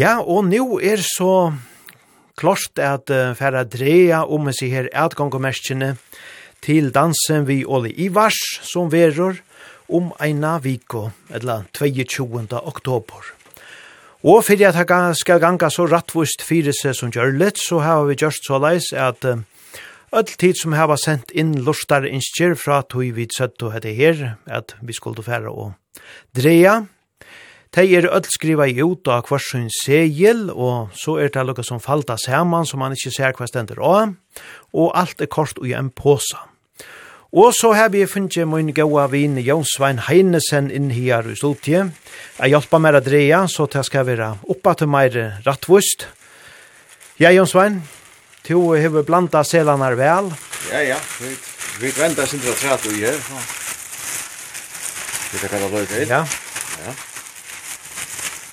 Ja, og nå er så klart at uh, færa dreia om seg her atgångommerskene til dansen vi Oli Ivars som verur om eina viko, eller 22. oktober. Og fyrir at haka skal ganga så rattvust fyrir seg som gjørlet, så har vi gjort så leis at uh, Öll tid som hava sendt inn lustar innskjer fra tog vi søtt og hette her, at vi skulle færa og dreia, De er öll skriva i ut av kvarsun segel, og så er det lukka som falta saman, som man ikkje ser hva stender av, og alt er kort i en påsa. Og så har vi funnet min gode vin Jon Svein Heinesen inn her i Stoltje. Jeg hjelper meg å dreie, så det skal være oppe til meg rattvust. Ja, Jon Svein, du har blanda selene vel. Ja, ja, vi, vi venter sin retrat i her. Vi kan kalla det Ja.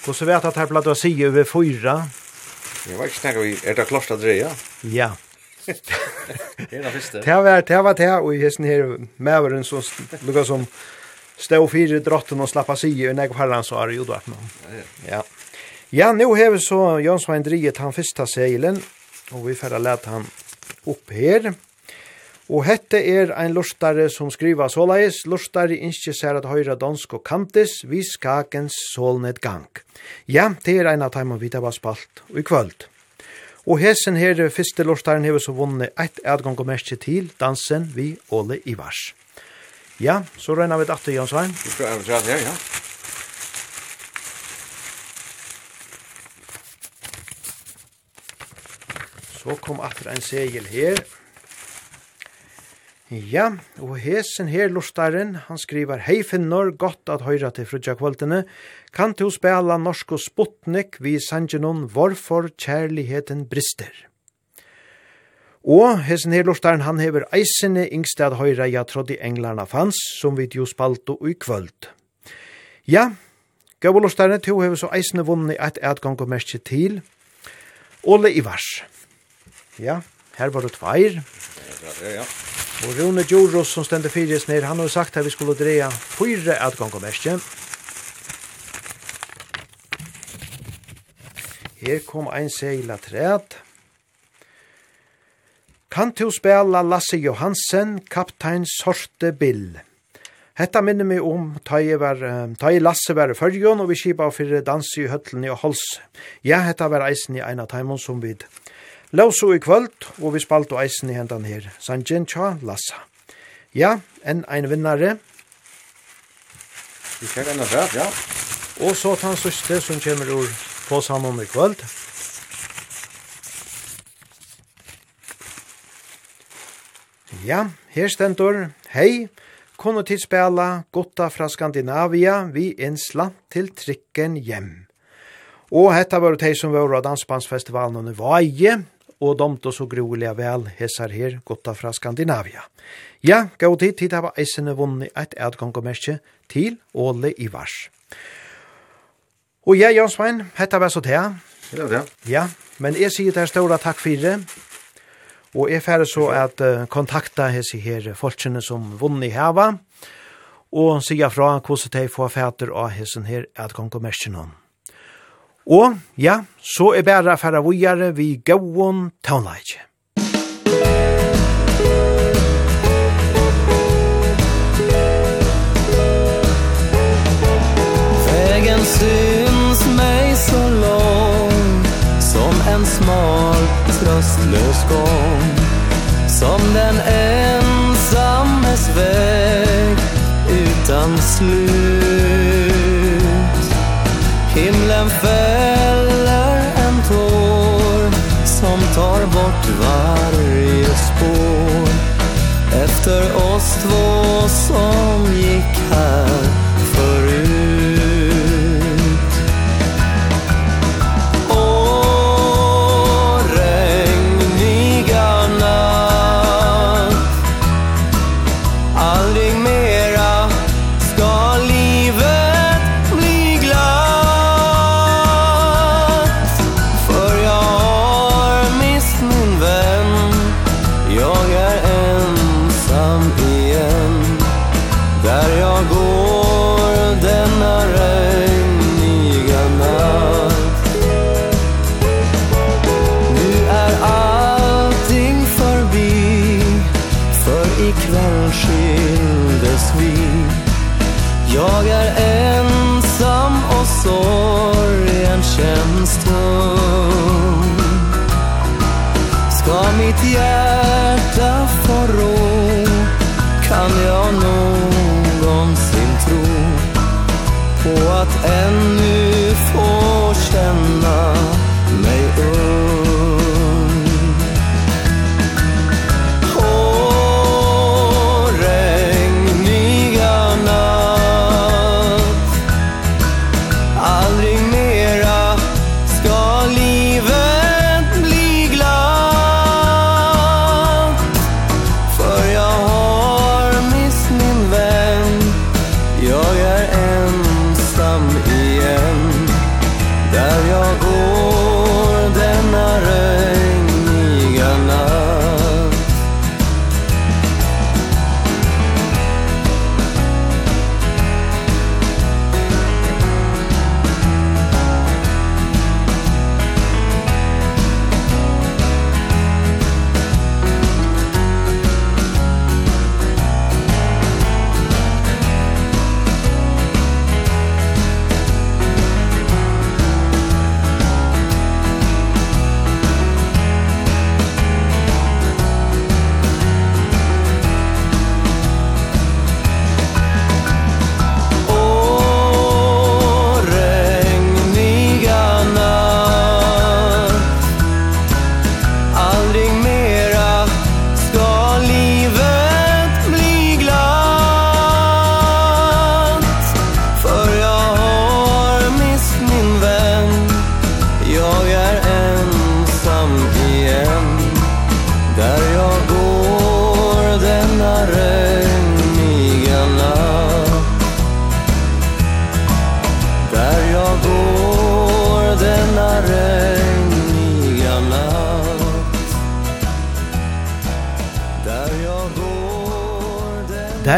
Och så vet att här å sig over fyra. Jag vet inte vi er det klart å dreie? Ja. Det var første. Det var det var det och hesten här mäveren som lukar som stå fyra drotten og slappa sig og när herran så har ju då att. Ja. Ja, nu har vi så Jonsson Andriet han första seilen, og vi får lätt han upp her. Og hette er ein lortare som skriva såleis, lortare innskje ser at høyra dansk og kantis, vi skakens solned gang. Ja, det er ein av teimen vi var spalt og i kvöld. Og hesen her fyrste lortaren hever så vunne eit adgang og merke til dansen vi Ole Ivars. Ja, så regner vi et atter, Jan Svein. Vi skal ha det her, ja. Så kom atter ein segel her. Ja, og hesen her Lortaren, han skriver Hei finnor, godt at høyra til frutja kvöldene. Kan du spela norsk og sputnik vi sangenon Hvorfor kjærligheten brister? Og hesen her Lortaren, han hever eisene yngste at høyra ja trodde englarna fans, som vi jo spalte i kvöld. Ja, gau Lortaren, to hever så eisene vunni et etgang og merke til. Ole Ivars. Ja, her var det tveir. Ja, ja, ja. Og Rune Djuros som stendte fyres ned, han har sagt at vi skulle dreja fyra atgångommerskje. Her kom ein segla træt. Kan du spela Lasse Johansen, kaptein Sorte Bill? Hetta minner meg om ta i var ta i Lasse var førjon og vi skipa fyrir dansi i høtlen i Hals. Ja, hetta var eisen i ein av timon som vid Lauso i kvöld, og vi spalt og eisen i hendan her. Sanjen Cha Lassa. Ja, enn ein vinnare. Vi kjær enn av ja. Og så han søste som kommer ur på sammen i kvöld. Ja, her stendur, hei, kunne til spela gotta fra Skandinavia vi en slant til trikken hjem. Og hetta var det som var av Dansbandsfestivalen under Vaje, og domte så groliga vel hesar her gotta fra Skandinavia. Ja, gav tid tid hava eisene vunni eit adgongommerkje til Åle Ivars. Og ja, Jan Svein, hetta var så det. Ja, ja. Ja, men jeg sier det stora takk for det. Og jeg færre så at uh, kontakta hese her folkene som vunni hava, og sier fra hvordan de får fæter av hesen her adgongommerkje noen. Og ja, så er bæra færa vujare vi gauon taunleidje. Vegen syns meg så lang Som en smal tröstlös gång Som den ensammes veg Utan slut Himlen fäller en tår Som tar bort varje spår. Efter oss två som gick här förut.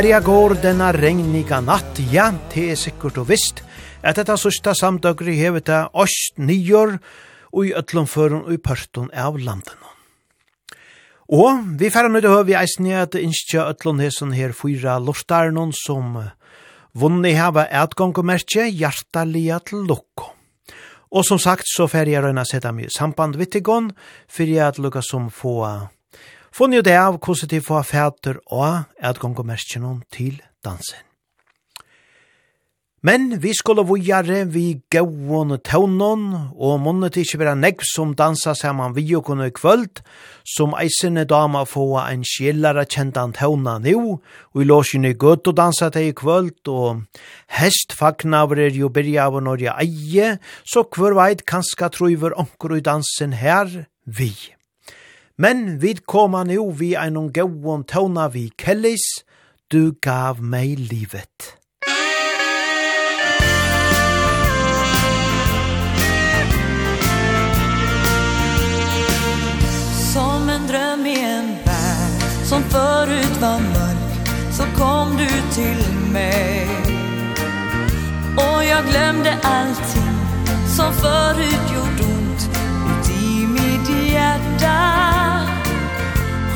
Herja går denna regniga natt, ja, det er sikkert og visst, at dette sørsta samtøkri hevet av åst nyår, og i øtlomføren og i pørton av landen. Og vi færre nøyde høy vi eisen i at innskja øtlon hesson her fyra lortarnon som vunni hava etgångomerkje hjartalia til lukko. Og som sagt så færre jeg røyna setta mye samband vittigon, fyrir jeg at lukka som få funnet det av hvordan de får fæter og at gongomerskjennom til dansen. Men vi skulle vujare vi gauon taunon, og munnet ikkje vera negv som dansa saman vi og kunne kvöld, som eisene dama få en skjellara kjentan tauna nu, og i låsjen i gøtt og dansa til i kvöld, og hest fagnavre jo byrja av når jeg eie, så hver veit kanska truiver onker i dansen her, vi. Men vi koma nu vi einon gåon tåna vi kellis, du gav meg livet. Som en dröm i en värld som förut var mörk så kom du till mig. Och jag glömde allting som förut gjort ont uti mitt hjärta.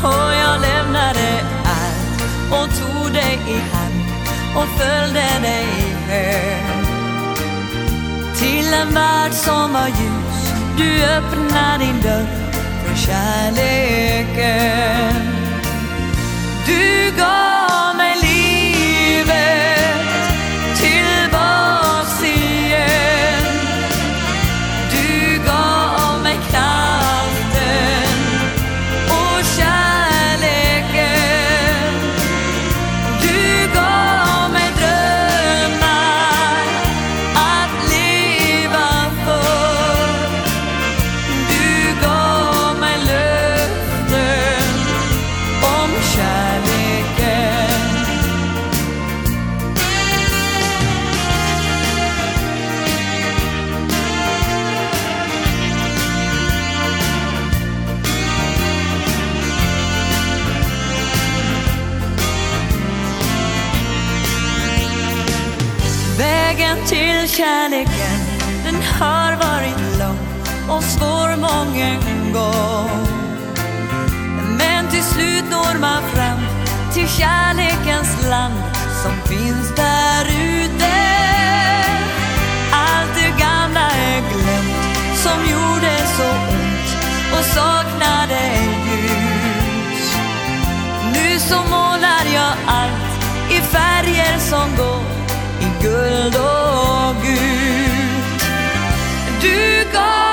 Och jag lämnade allt Och tog dig i hand Och följde dig i hög. Till en värld som var ljus Du öppnar din dörr För kärleken. Du gav kärleken Den har varit lång och svår många gång Men till slut når man fram Till kärlekens land Som finns där ute. Allt det gamla är glömt Som gjorde så ont Och saknade ljus Nu så målar jag allt I färger som går I guld och God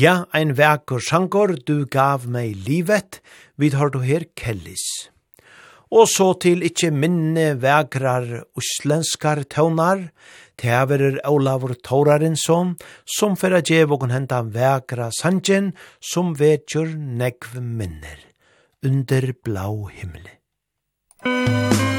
Ja, ein verkur sjankor, du gav meg livet, vid har du her kellis. Og så til ikkje minne vekrar uslenskar tøvnar, teverer Olavur Taurarinsson, som fyrir a djev og henta vekra sanjen, som vetjur negv minner, under blau himmel. Musik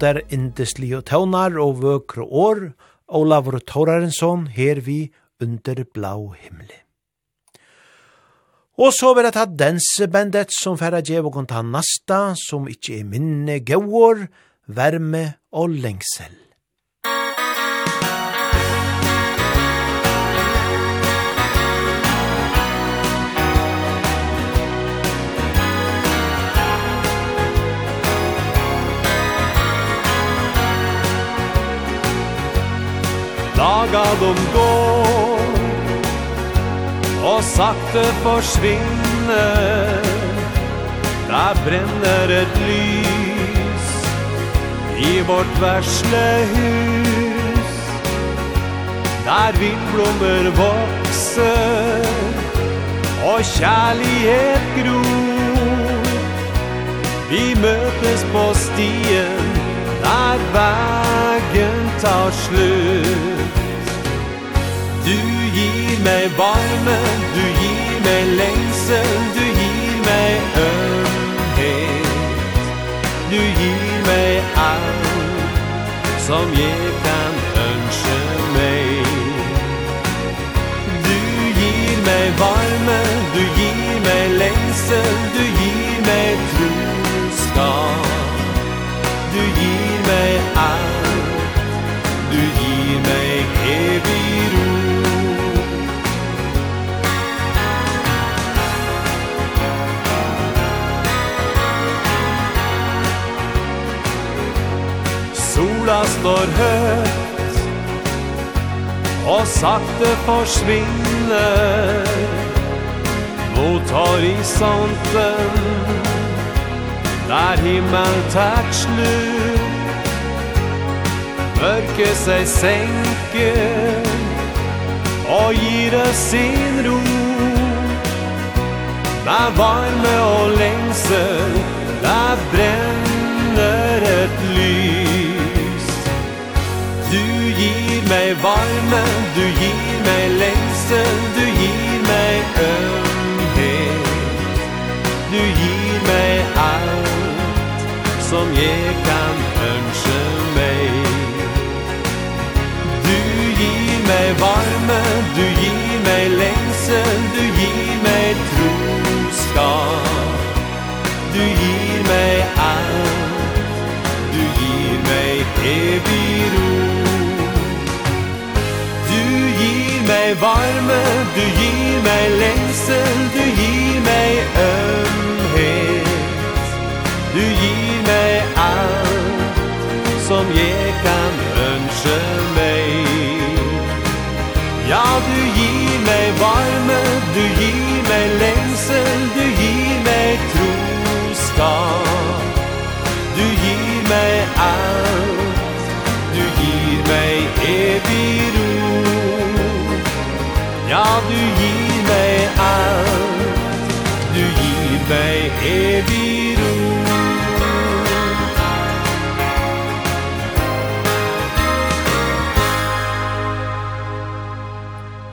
der indeslige tøvnar og vøkre år, Olavur Torarensson her vi under blau himmel. Og så vil jeg ta dansebandet som færre djev og kontan nasta, som ikkje er minne gauor, verme og lengsel. daga de går Og sakte forsvinne Där bränner ett lys I vårt versle hus. Där vindblommer vokser Och kjærlighet gror. Vi møtes på stien Där vägen tar slut. Du gir meg varme, du gir meg lengsel, du gir meg ømhet. Du gir meg alt som jeg kan ønske meg. Du gir meg varme, du gir meg lengsel, du gir meg troskap. Du gir meg alt står høyt Og sakte forsvinner. Mot horisonten Der himmel tært slu Mørket seg senker Og gir det sin ro. Der varme og lengsel Der brenner et lys. mig varme, du gir meg lengsel, du gir meg ømhet. Du gir meg allt som jeg kan ønske meg. Du gir meg varme, du gir meg lengsel, du gir meg troskap. Du gir meg allt, du gir meg evig ro. meg varme, du gir meg lengsel, du gir meg ømhet. Du gir meg alt som jeg kan ønske meg. Ja, du gir meg varme, du gir meg lengsel, du gir meg troskap. Du gir meg alt, du gir meg evig Ja, du gir meg alt. Du gir meg evig ro.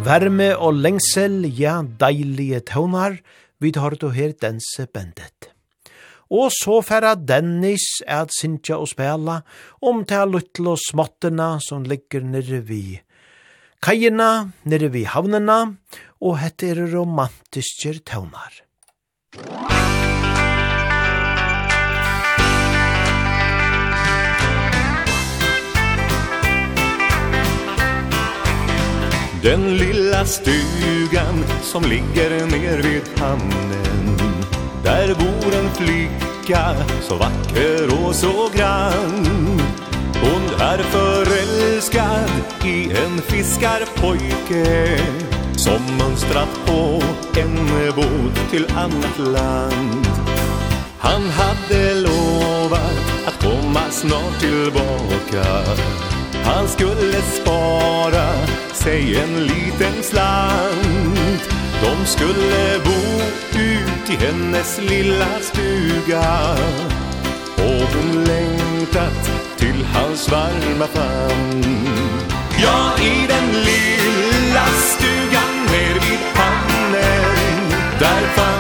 Värme og lengsel, ja, deilige tøvnar, vi tar du her dense bendet. Og så færa Dennis at Sintja og spela om til luttlo småttena som ligger nere vi kajina, nere vi havnena, og hette er romantiske tøvnar. Den lilla stugan som ligger ner vid hamnen Där bor en flicka så vacker och så grann Hon är förälskad i en fiskarpojke Som mönstrat på en båt till annat land. Han hade lovat att komma snart tillbaka. Han skulle spara sig en liten slant. De skulle bo ut i hennes lilla stuga. Och hon längtat till hans varma famn. Ja, i den lilla stugan ner vid hamnen Där fanns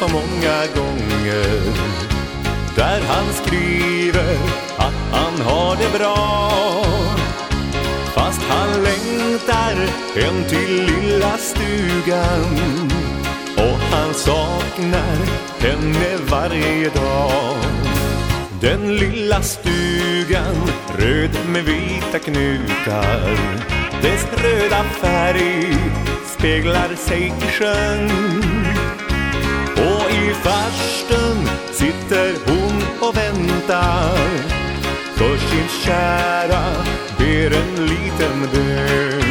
så många gånger. Där han skriver att han har det bra. Fast han längtar hem till lilla stugan. Och han saknar henne varje dag. Den lilla stugan röd med vita knutar Dess röda färg speglar sig i sjön i farstun sitter hon och väntar. För sin kära ber en liten bön.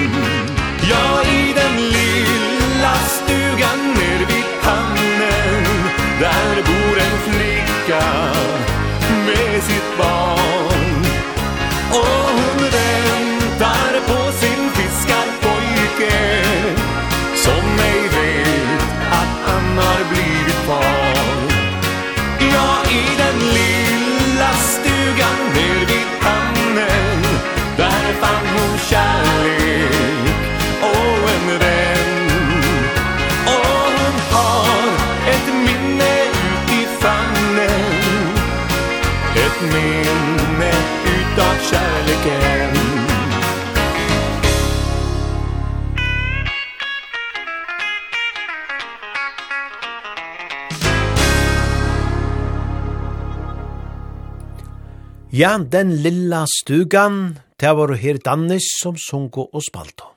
Ja, den lilla stugan, det var her Dannis som sunko og spalto.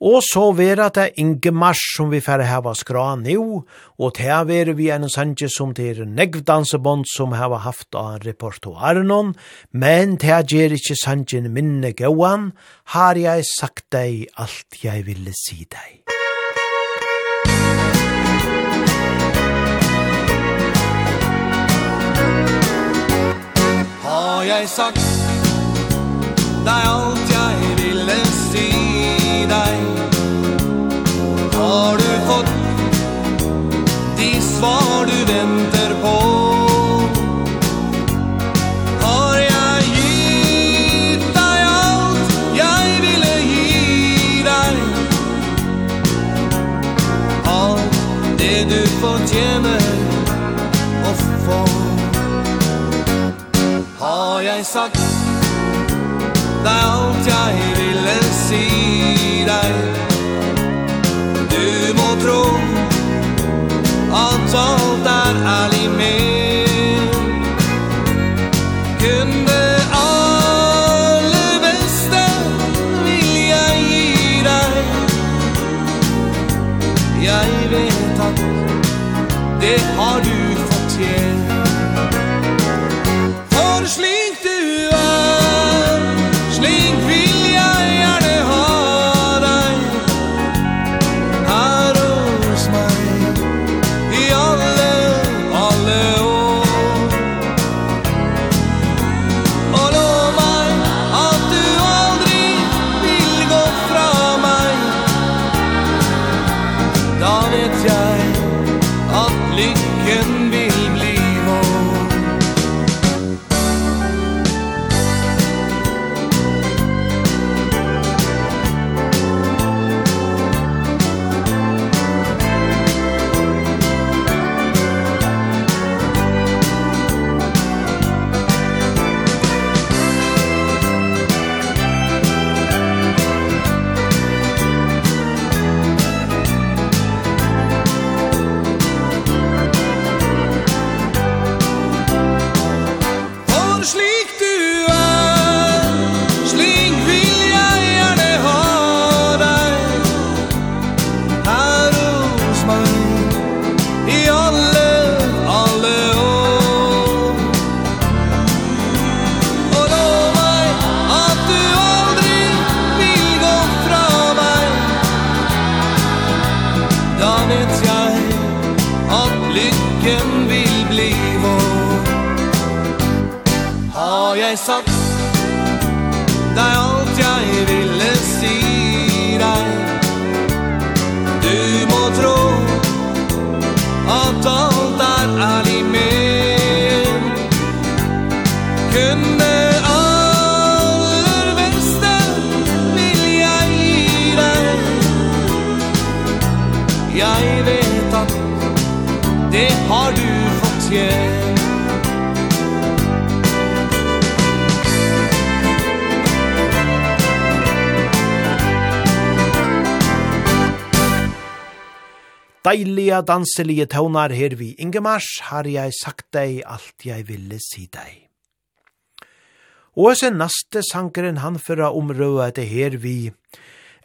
Og så vera det Ingemars som vi færre hava skra nu, og det vera vi en sanje som det er negvdansebond som hava haft av repertoaren, men det gjer ikkje sanjen minne gauan, har jeg sagt deg alt jeg ville si deg. har jeg sagt Deg alt jeg ville si deg. Har du fått De svar du venter på? Har jeg gitt deg alt Jeg ville gi deg? Alt det du fortjener. har jeg sagt Det er alt jeg ville si deg. Du må tro At alt er ærlig med Herja danselige tøvnar her vi Ingemars, har jeg sagt deg alt jeg ville si deg. Og sen naste sankeren han fyrra omrøa etter her vi,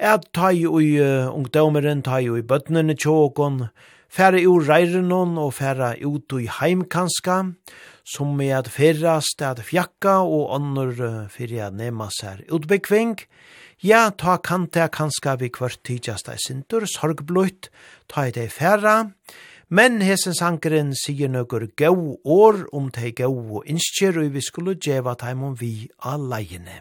at ta i ui ungdomeren, ta i ui bøtnene tjåkon, færa ur reirenon og færa ut ui heimkanska, som er at fyrrast at fjakka og annor fyrir at nema sær utbekving, Ja, ta kan det kanska vi kvart tidjast ei sintur, sorgblutt, ta i det færa, men hesen sankeren sier nøkker gau år om tei gau og innskjer, og vi skulle djeva taimon vi alleiene.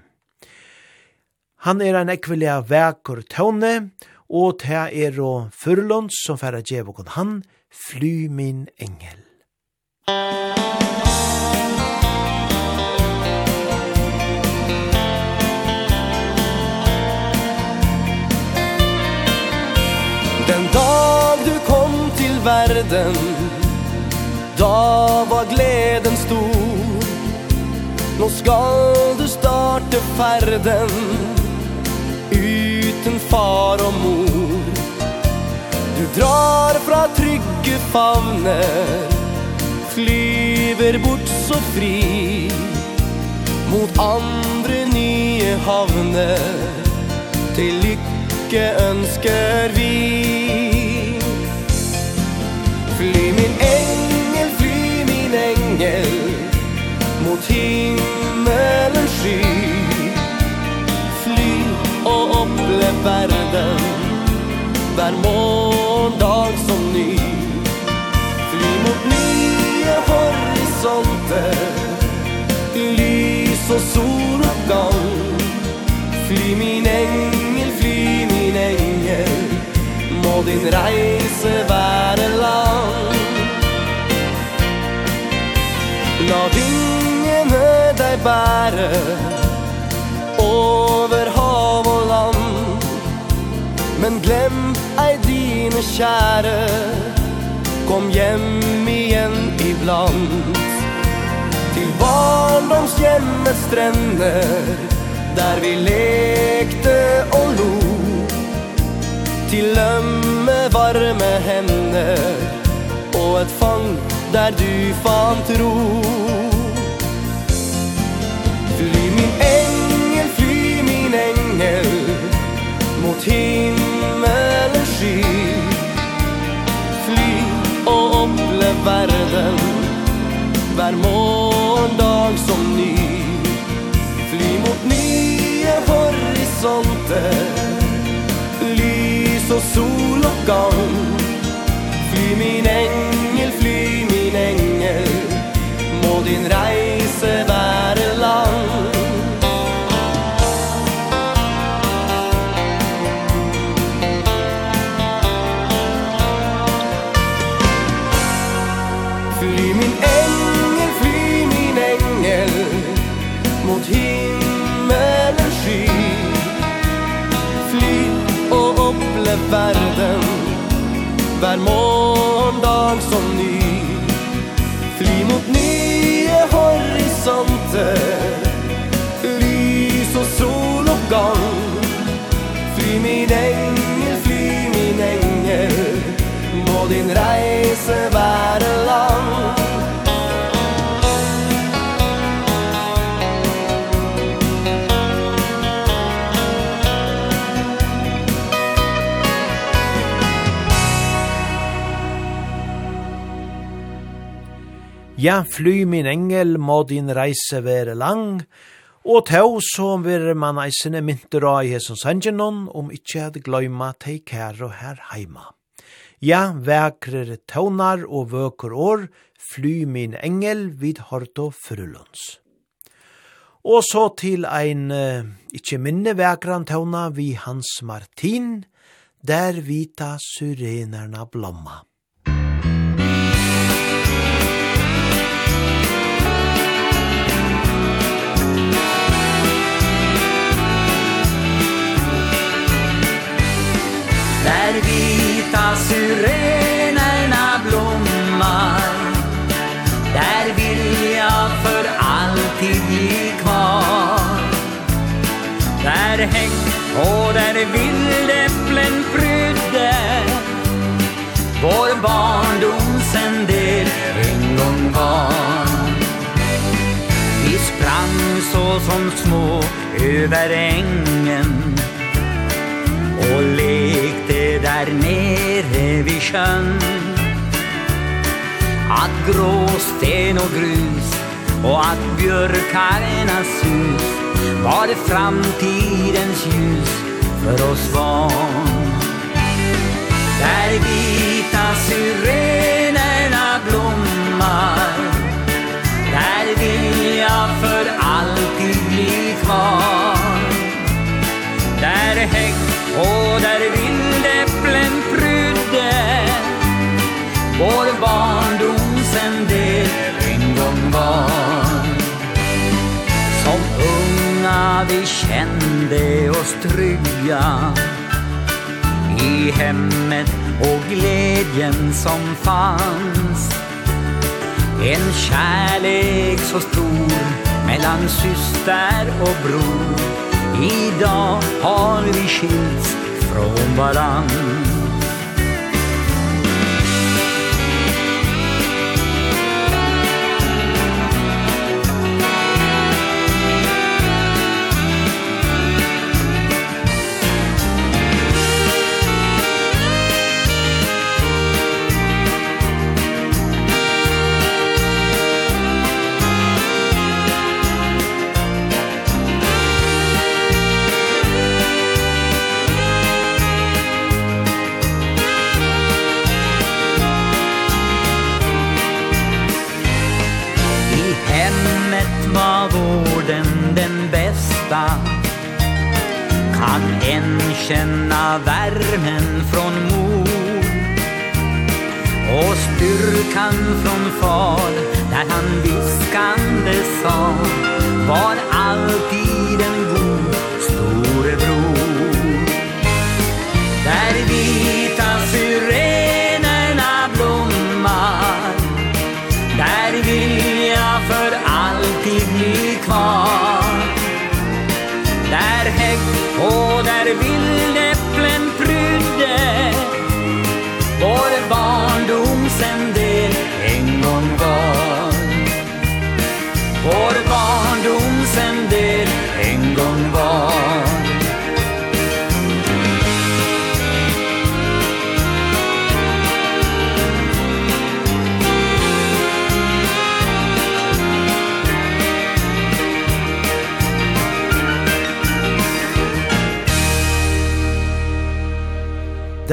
Han er en ekvelia vekur tåne, og ta er og fyrlunds som færa djeva kon han, fly min engel. Musik Den dag du kom till världen Da var gleden stor. Nå skal du starte ferden Uten far og mor. Du drar fra trygge favner Flyver bort så fri Mot andre nye havner. Til lykke ønsker vi Fly min engel, fly min engel Mot himmelen sky. Fly og opplev verden Hver måndag som ny. Fly mot nye horisonter Lys og soloppgang Fly min engel, fly min engel Må din reise være la vingene deg bære Over hav og land. Men glem ei dine kjære Kom hjem igjen iblant. Til barndomshjemmets strender Der vi lekte og lo. Til lømme varme hender Og et fang der du fant ro Fly min engel, fly min engel Mot himmelens sky. Fly og opple verden Hver morgendag som ny. Fly mot nye horisonter Lys og sol og gang. Fly min engel din engel Må din reise være lang. Fly min engel, fly min engel. Mot himmelen sky. Fly og opple verden. Vær mål engel, fly min engel Må din reise være lang. Ja, fly min engel, må din reise være lang, Og tau som vil man eisene mynter av i hesson sangenon, om ikkje hadde gløyma tei kære og her heima. Ja, vekrer taunar og vøker år, fly min engel vid horto Frulunds. Og så til ein uh, ikkje minne vekran tauna vi Hans Martin, der vita syrenerna blomma. Där vita syrenerna blommar. Där vill jag för alltid bli kvar. Där häng och där vildäpplen prydde. Vår barndoms en del en gång var. Vi sprang så som små över ängen. Och lekte här nere vid sjön Att gråsten och grus och att björkarna sus Var det framtidens ljus för oss barn. Där vita syrenerna blommar Där vill jag för alltid bli kvar Där häck och där vinden julen prydde. Vår barndom sen det en gång var. Som unga vi kände oss trygga. I hemmet och glädjen som fanns. En kärlek så stor mellan syster och bror. Idag har vi skilts från varann. känna värmen från mor. Och styrkan från far Där han viskande sa Var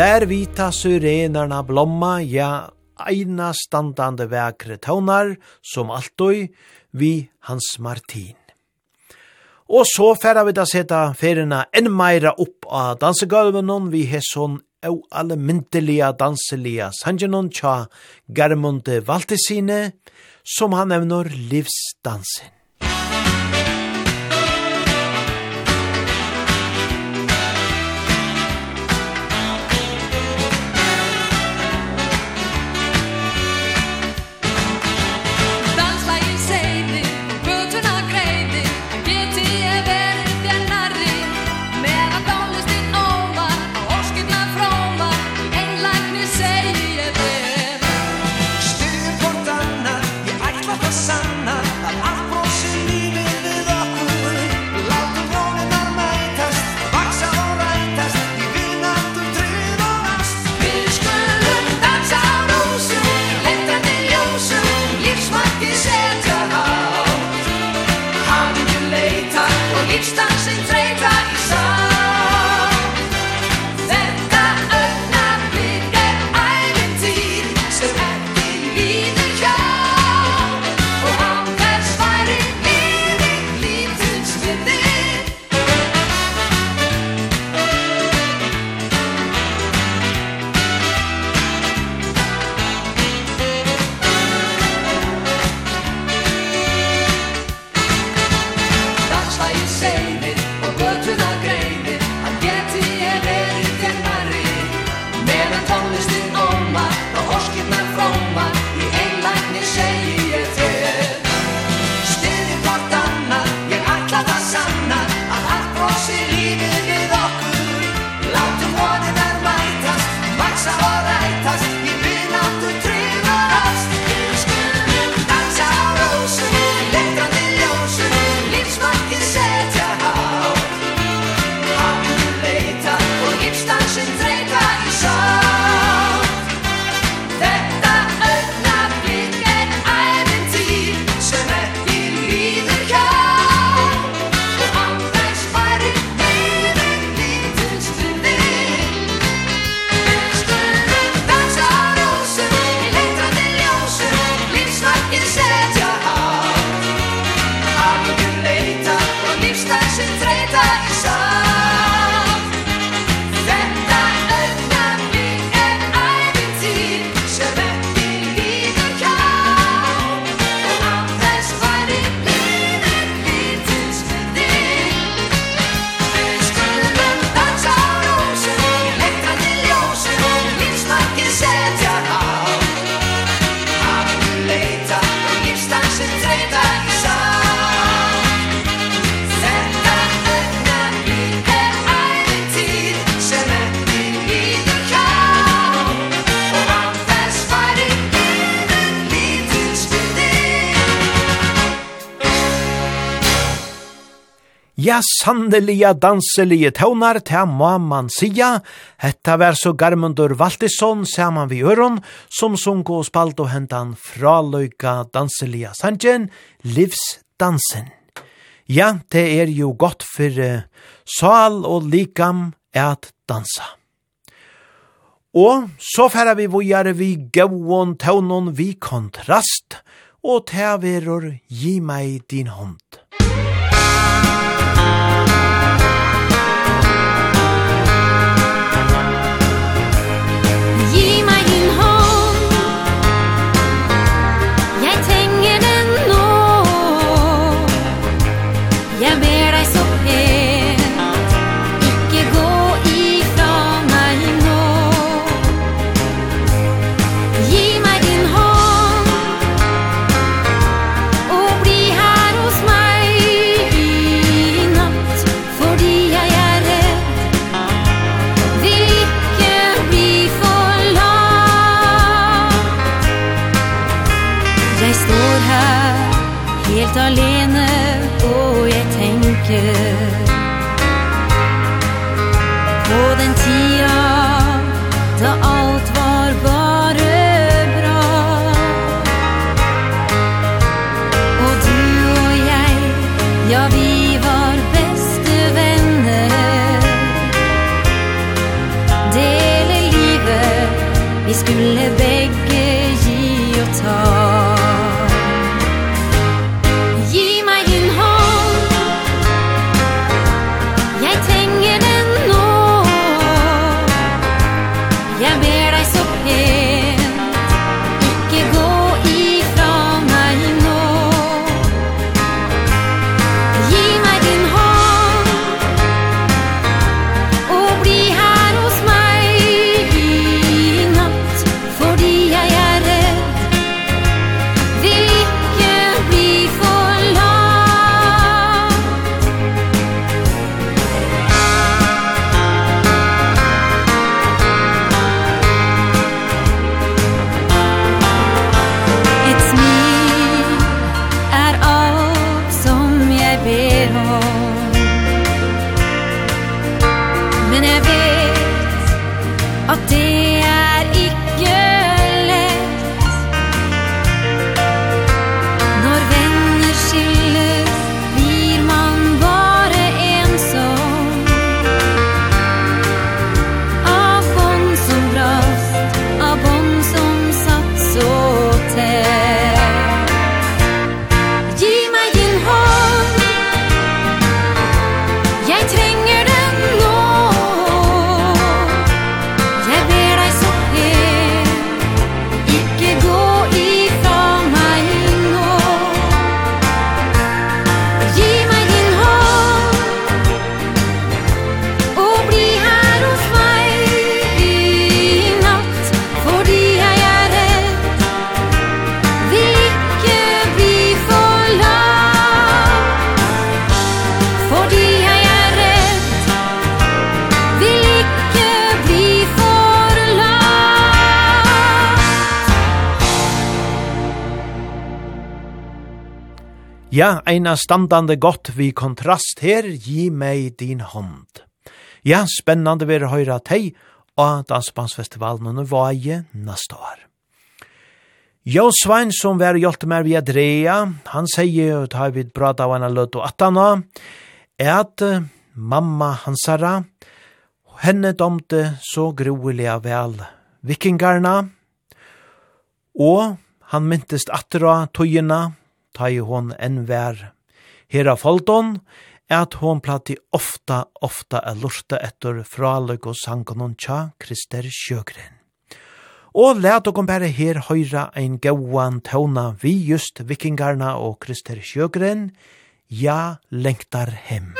Där vita syrenerna blomma, ja, eina standande vekre tøvnar, som alltid, vi Hans Martin. Og så færa vi da seta ferina enn meira opp av dansegulvenon vi hesson au alle myndelige danselige sangenon tja Garmonte Valtesine, som han nevner livsdansen. sanneliga danselige tøvnar til mamman sia, hetta vær så Garmundur Valtisson saman vi øron, som sunko og spalt og hentan fraløyka danselige sanjen, livsdansen. Ja, det er jo godt for uh, sal og likam at dansa. Og så færa vi vujare vi gauon tøvnon vi kontrast, og tæverur gi meg din hånd. Ja, eina standande gott vi kontrast her, gi meg din hånd. Ja, spennande vi høyra teg og Dansbandsfestivalen under Vaje neste år. Jo Svein som var hjelpte med via Drea, han sier og tar vi bra av henne løtt og attana, er at mamma hansara, henne domte så groelig vel vikingarna, og han myntest atra tøyina, ta i hon enn vær. Hera foldon, at hon plati ofta, ofta er lurta etter fraløk og sangonon tja Krister Sjøgren. Og let okon bare her høyra ein gauan tøvna vi just vikingarna og Krister Sjøgren, ja lengtar hem.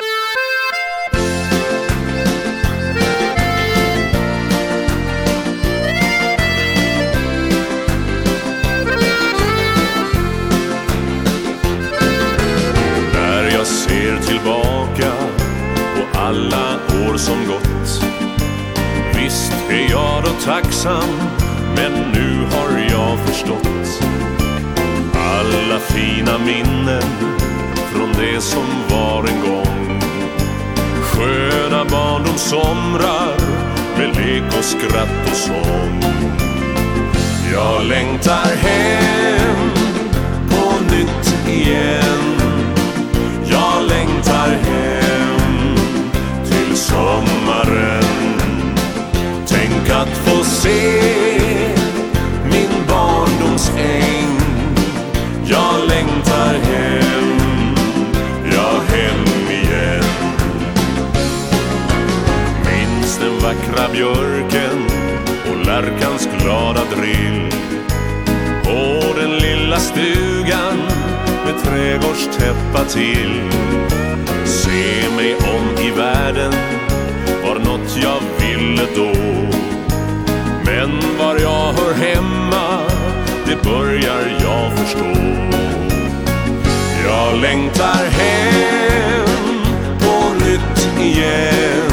tillbaka på alla år som gått. Visst är jag då tacksam men nu har jag förstått. Alla fina minnen från det som var en gång. Sköna barndomssomrar med lek och skratt och sång. Jag längtar hem på nytt igen längtar hem till sommaren. Tänk att få se min barndoms äng. Jag längtar hem, ja hem igen. Minns den vackra björken och lärkans glada drill. Och den lilla stugan trädgårdstäppa till. Se mig om i världen Var något jag ville då. Men var jag hör hemma Det börjar jag förstå. Jag längtar hem På nytt igen.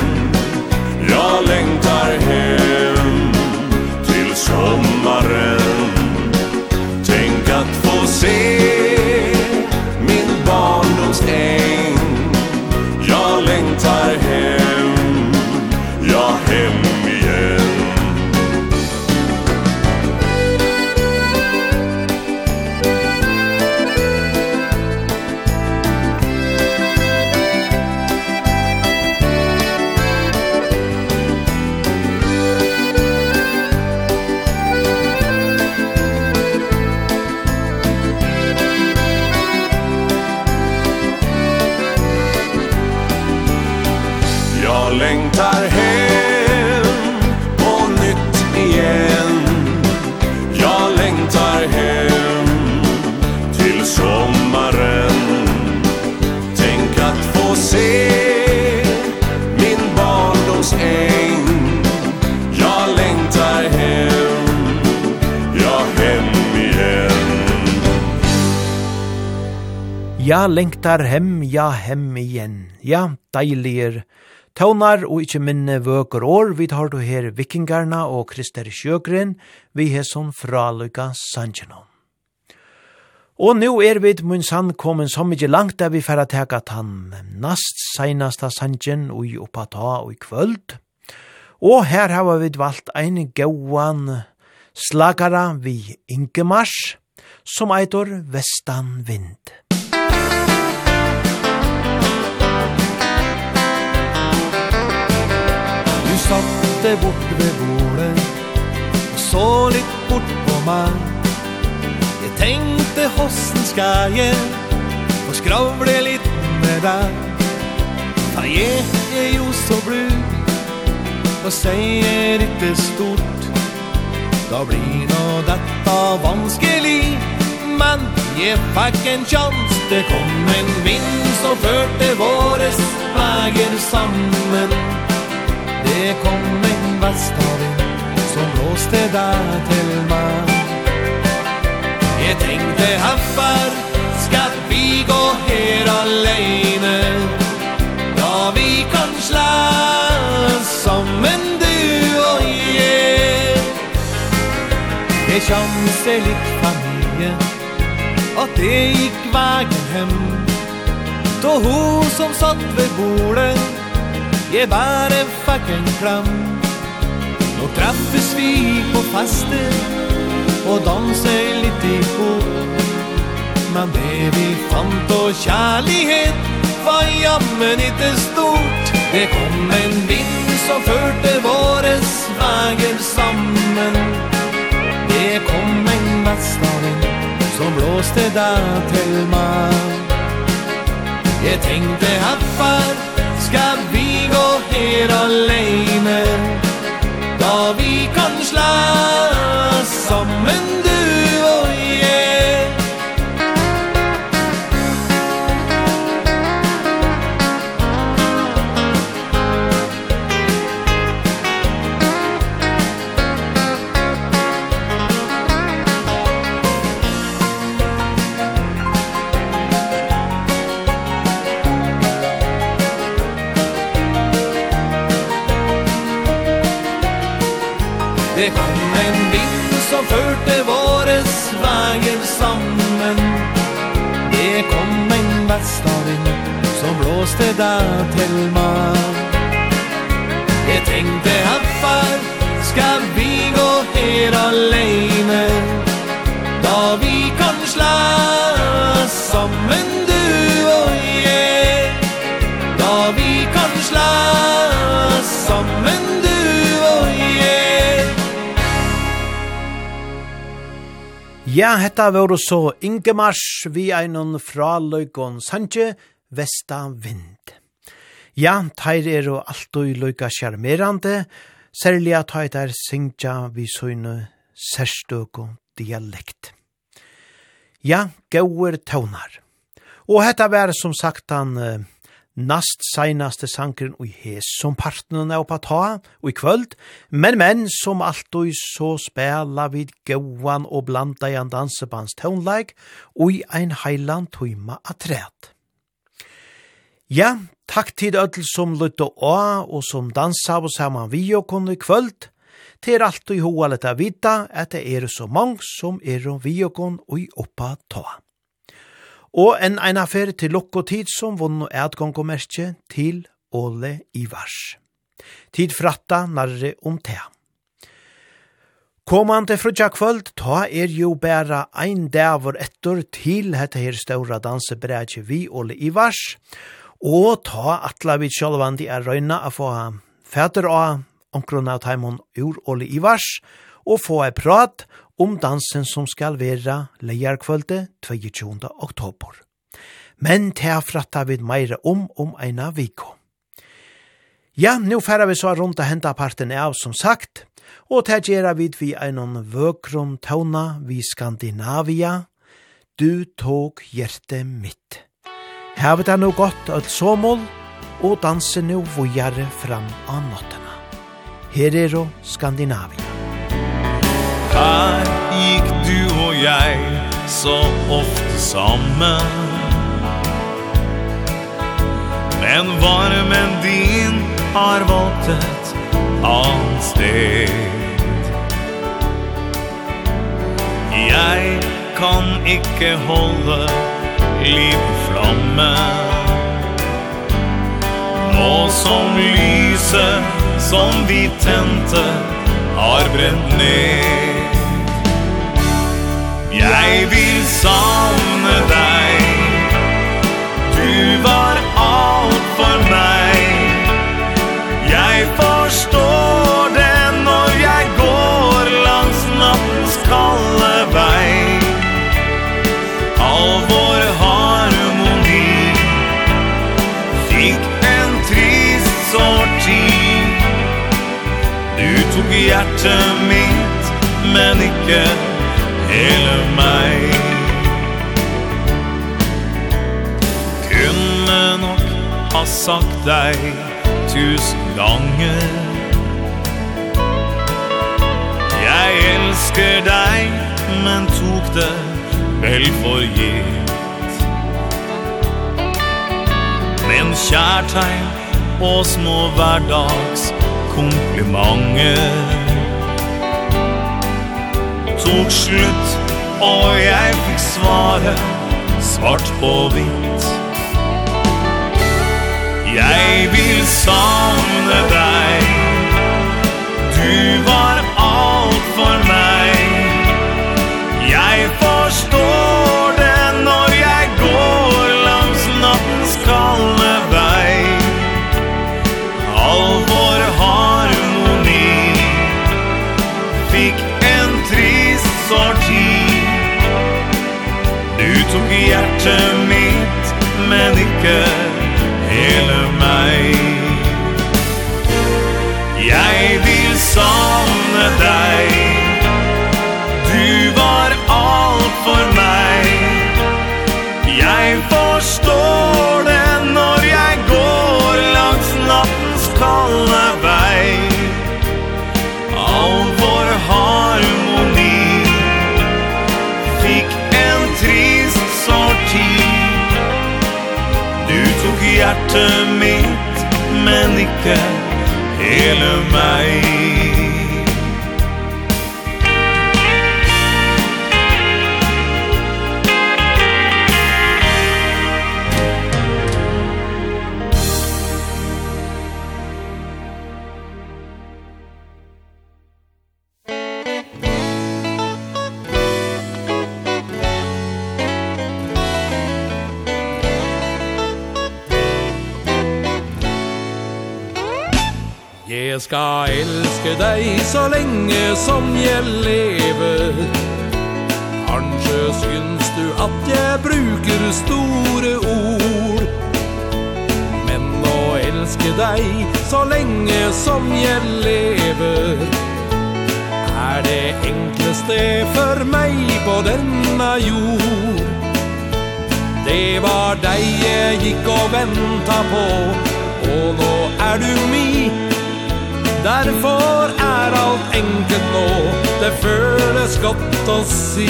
Ja, lengtar hem, ja, hem igjen. Ja, deiliger Tøvnar og ikkje minne vøker år, vi tar du her vikingarna og Krister Sjøgren, vi har som fraløyga sanjenom. Og nu er vi mun sann komin som mykje langt der vi færa teka tann nast seinasta sanjen og i oppa ta og i kvöld. Og her hava vi valgt ein gauan slagara vi Ingemars, som eitor Vestan Vind. satt det bort ved bordet Og så litt bort på meg. Jeg tenkte hvordan skal jeg Og skravle litt med deg? For jeg er jo så blug Og sier ikke stort. Da blir nå dette vanskelig Men jeg fikk en sjans Det kom en vind som førte våres veger sammen. Det kom en vastav som blåste där till man Jag tänkte haffar, ska vi gå här alene? Ja, vi kan slå som en du och jag Det känns likt familjen Och det gick vägen hem Då hon som satt vid bordet Jeg var en fucking kram Nå trappes vi på faste Og danser litt i hop Men det vi fant og kjærlighet Var jammen ikke stort. Det kom en vind som førte våres Væger sammen. Det kom en vastavind Som blåste deg til meg. Jeg tenkte haffar Skal vi og her alene Da vi kan slå sammen du måste da till man Jag tänkte att far Ska vi gå her alene? Da vi kan slå Sammen du og jeg. Da vi kan slå Sammen du og jeg. Ja, hetta var så Ingemars vi einon fra Løykon Sanje vesta vind. Ja, teir er og alt og lykka sjarmerande, særlig at teir er syngja vi søgne særstøk og dialekt. Ja, gauer tøvnar. Og hetta var som sagt han nast seinaste sankren og hes som partnerne er oppa ta og i kvöld, men men som alltid så spela vid gauan og blanda i en dansebands tøvnleik og i ein heiland tøyma atret. Ja, takk til ødel som lytte å, og som dansa og saman vi og kunne i kvöld. Det er alt i hoa leta vita at det er så mange som er og vi og kun i oppa ta. Og en ein affær til lukk og tid som vunn og adgongkommerkje til Åle Ivars. Tid fratta narre om tea. Komande frutja kvöld, ta er jo bæra ein dævor ettor til hette her ståra dansebrætje vi Åle Ivars, og ta atla vid sjálvandi er røyna a få fæter av omkrona av taimon ur Ole Ivars, og få ei prat om dansen som skal vera leierkvölde 22. oktober. Men ta fratta vid meira om om eina viko. Ja, nu færa vi så rundt og henta parten av, som sagt, og ta gjerra vid vi einon vøkrum tauna vi Skandinavia, du tog hjerte mitt. Hevet er no godt at såmål, og danse no vujare fram av nottena. Her er jo Skandinavia. Her gikk du og jeg så ofte sammen Men varmen din har valgt et annet sted Jeg kan ikke holde liv flamme Nå som lyset som vi tente har brent ned. Jeg vil savne deg. Du var ikke hele meg. Kunne nok ha sagt deg tusen ganger Jeg elsker deg, men tok det vel for gitt. Men kjærtegn og små hverdags komplimenter tok slutt Og jeg fikk svare Svart på hvitt. Jeg vil savne deg. Du var alt for meg. Jeg forstår tok hjertet mitt, men ikke hele meg huset mitt, men ikke hele meg. Jeg skal elske deg så lenge som jeg lever. Kanskje syns du at jeg bruker store ord. Men å elske deg så lenge som jeg lever. Er det enkleste for meg på denne jord? Det var deg jeg gikk og ventet på. Og nå er du min Derfor er alt enkelt nå. Det føles godt å si.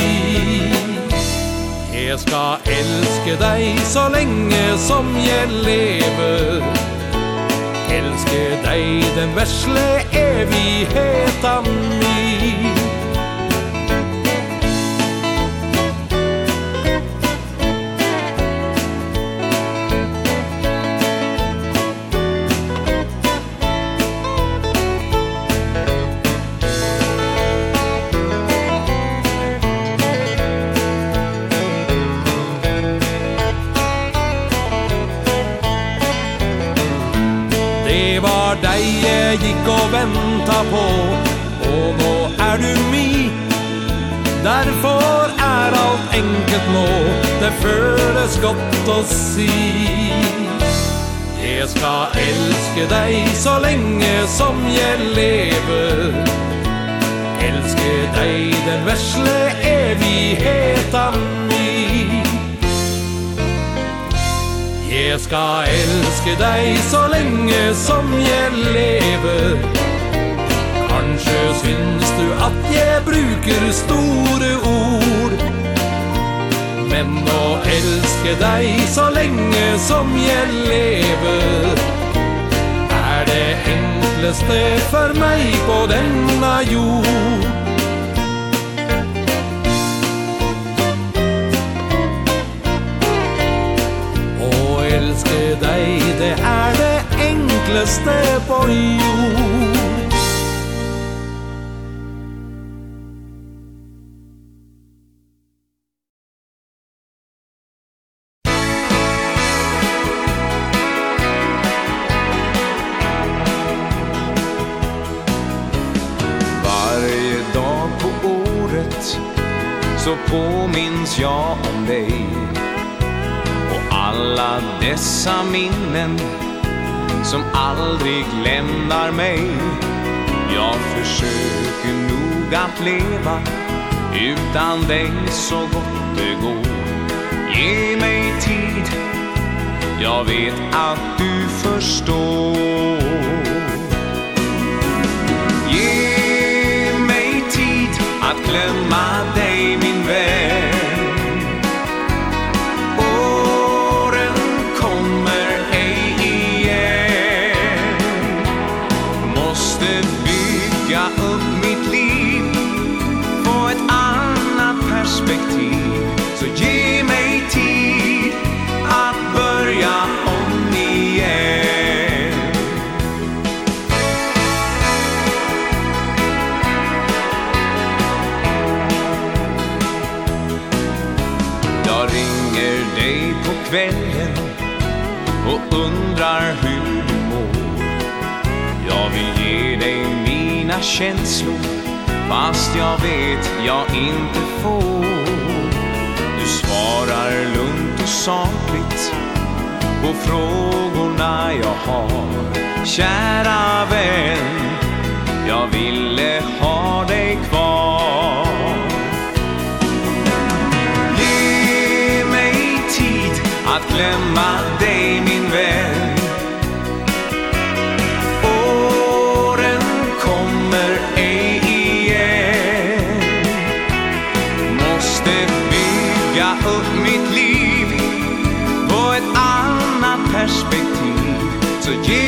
Jeg skal elske deg så lenge som jeg lever. Elske deg den versle evigheten min. jeg gikk og venta på. Og nå er du mi. Derfor er alt enkelt nå. Det føles godt å si. Jeg skal elske deg så lenge som jeg lever. Elske deg den versle evigheten min. Jeg skal elske deg så lenge som jeg lever. Kanskje syns du at jeg bruker store ord. Men å elske deg så lenge som jeg lever Er det enkleste for meg på denne jord. deg, det er det enkleste på jord. min Som aldrig lämnar mig. Jag försöker nog att leva Utan dig så gott det går. Ge mig tid Jag vet att du förstår. Ge mig tid Att glömma dig min vän. mina känslor Fast jag vet jag inte får. Du svarar lugnt och sakligt På frågorna jag har. Kära vän Jag ville ha dig kvar. Ge mig tid att glömma dig min vän. So Jesus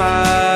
my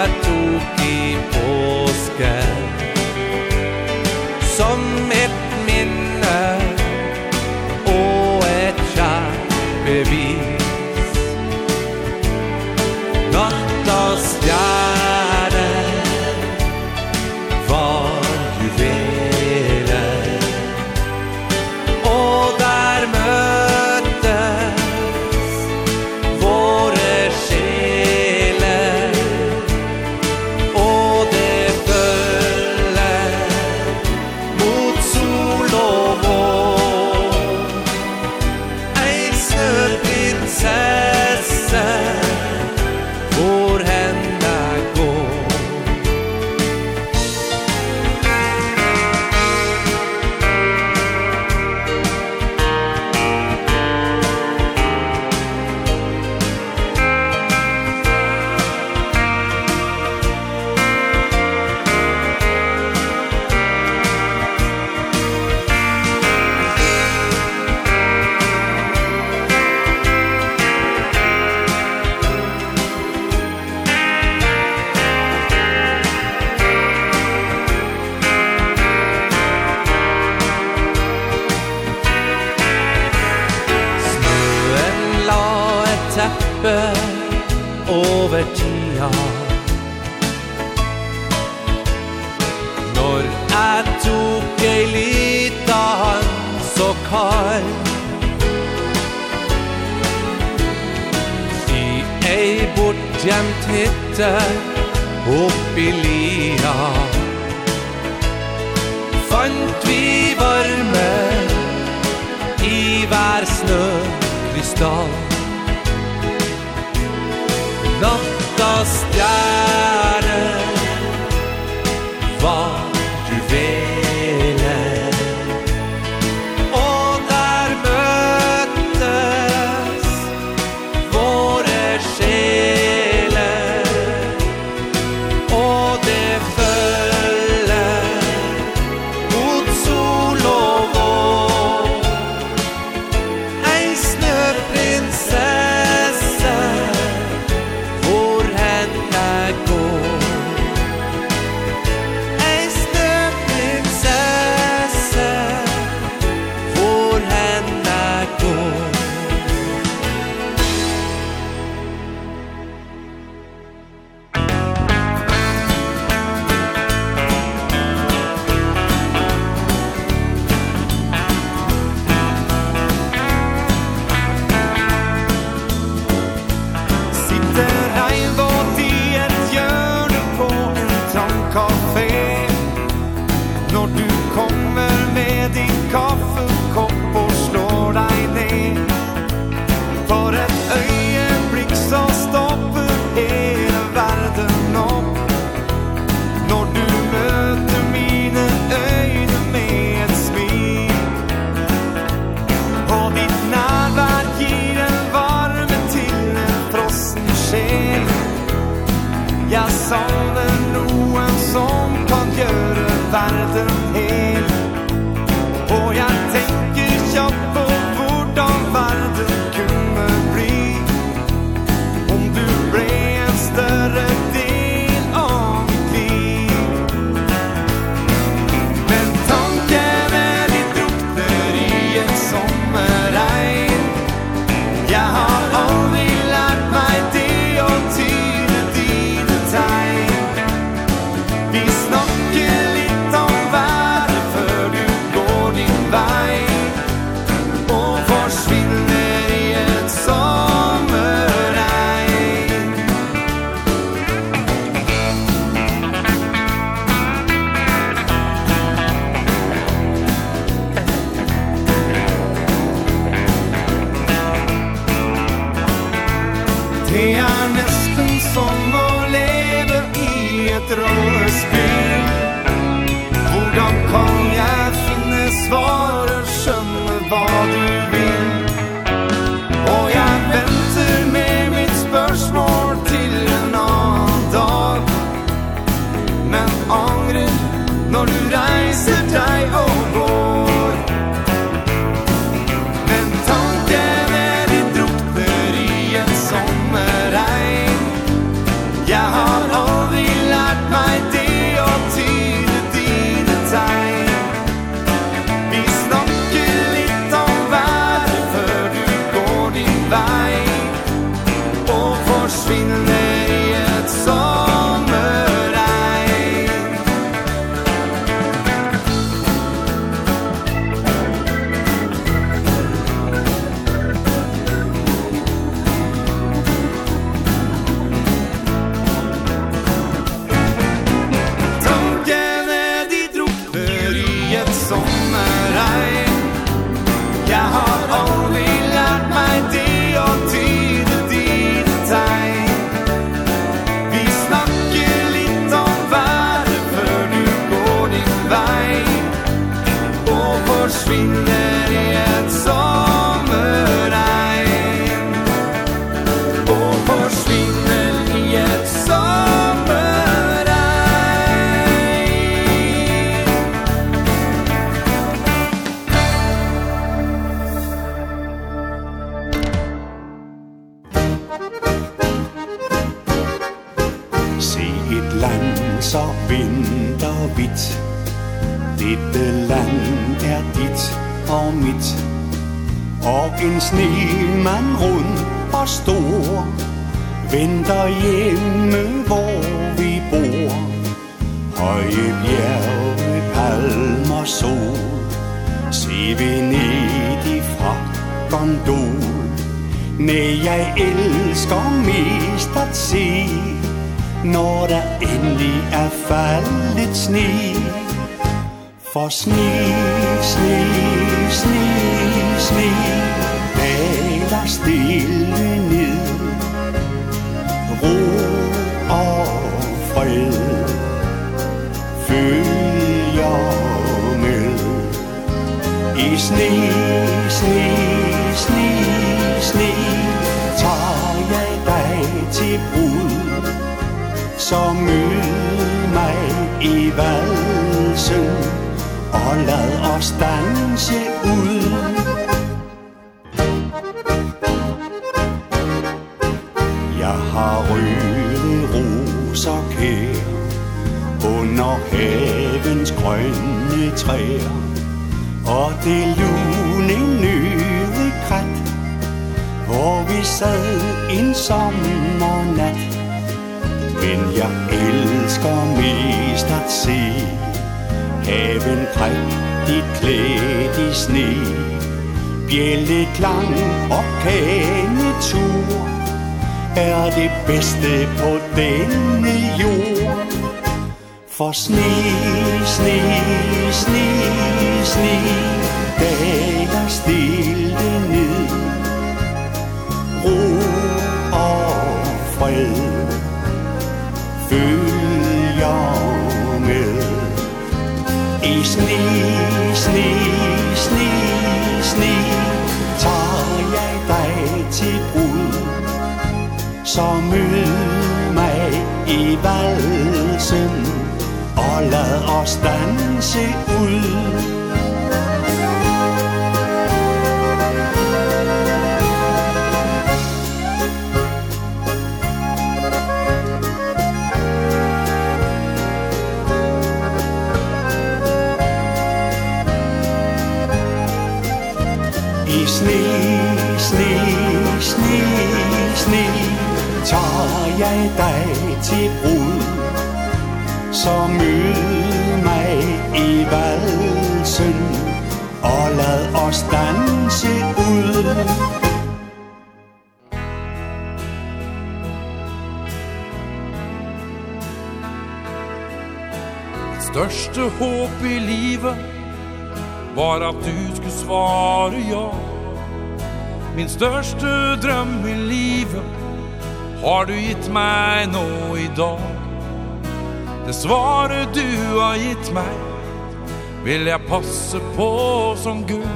vill jag passa på som Gud?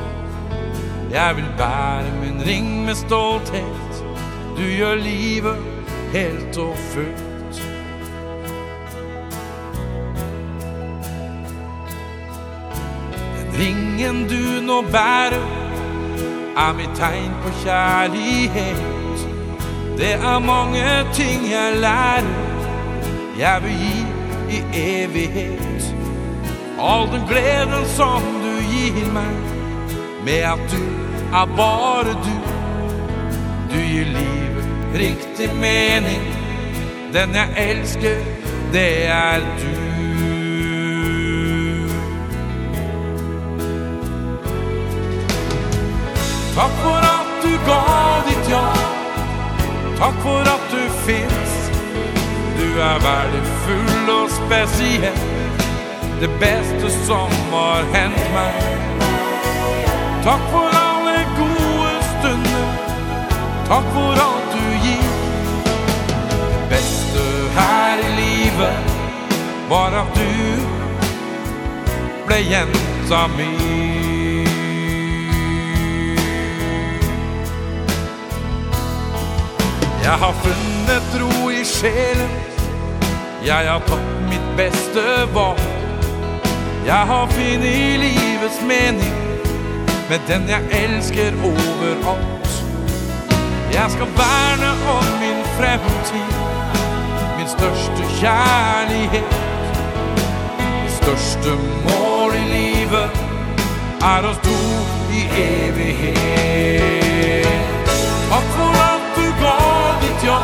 Jag vill bära min ring med stolthet. Du gör livet helt och fullt. Den ringen du nå bär Er mitt tegn på kjærlighet. Det er mange ting jeg lærer. Jeg vil gi i evighet. All den glädjen som du ger mig. Med at du er bare du. Du gir livet riktig mening. Den jag älskar, det är du. Tack för att du ga ditt ja Tack för att du finns. Du är verdifull og spesiell det beste som har hendt meg Takk for alle gode stunder. Takk for alt du gir Det beste her i livet. Var at du ble jenta mi Jeg har funnet ro i sjelen Jeg har tatt mitt beste valg Jag har i livets mening Med den jag älskar överallt Jag ska värna om min framtid Min största kärlighet Min största mål i livet Är att stå i evighet. Tack för att du gav ditt ja.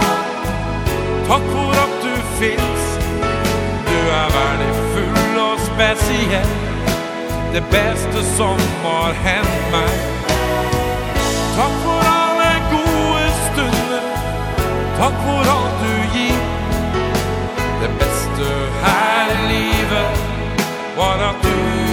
Tack för att du finns speciellt Det bästa som har hänt mig. Tack för alla goda stunder. Tack för allt du giv Det bästa här i livet. Var att du.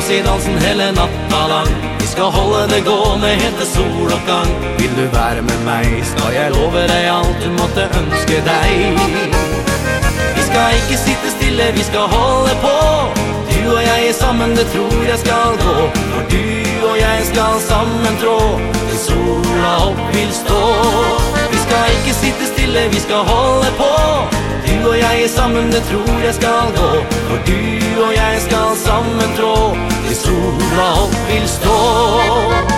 oss i dansen hele natta lang Vi skal holde det gående helt til soloppgang Vil du være med meg, skal jeg love deg alt du måtte ønske deg. Vi skal ikke sitte stille, vi skal holde på. Du og jeg er sammen, det tror jeg skal gå. For du og jeg skal sammen trå. Til sola opp vil stå. Vi skal ikke sitte stille, vi skal holde på. Du og jeg er sammen, det tror jeg skal gå. For du og jeg skal sammen trå sola opp vil stå.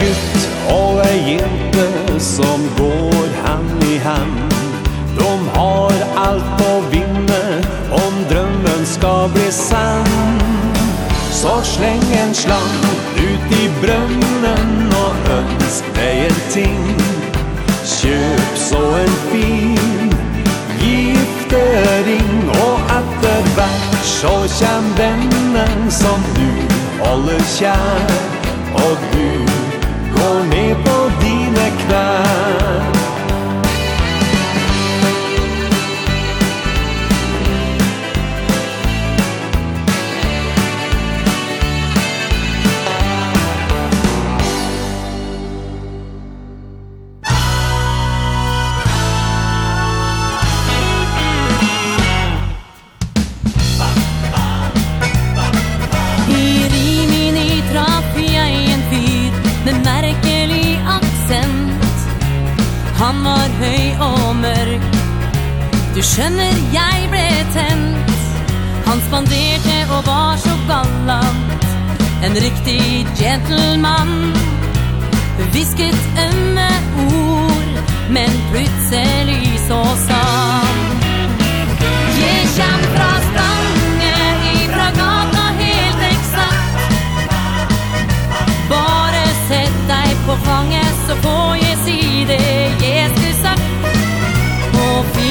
gutt og ei jente som går hand i hand. De har allt å vinne om drömmen ska bli sann. Så släng en slang ut i brønnen och ønsk deg en ting. Kjøp så en fin giftering och etter hvert så känn vennen som du holder kjær. Och du går ned på dine knær skjønner jeg ble tent. Han spanderte og var så galant. En riktig gentleman. Visket ømme ord Men plutselig så sa han. Jeg kjem fra stange Ifra gata helt eksakt. Bare sett deg på fanget Så får jeg si det Jeg skulle sagt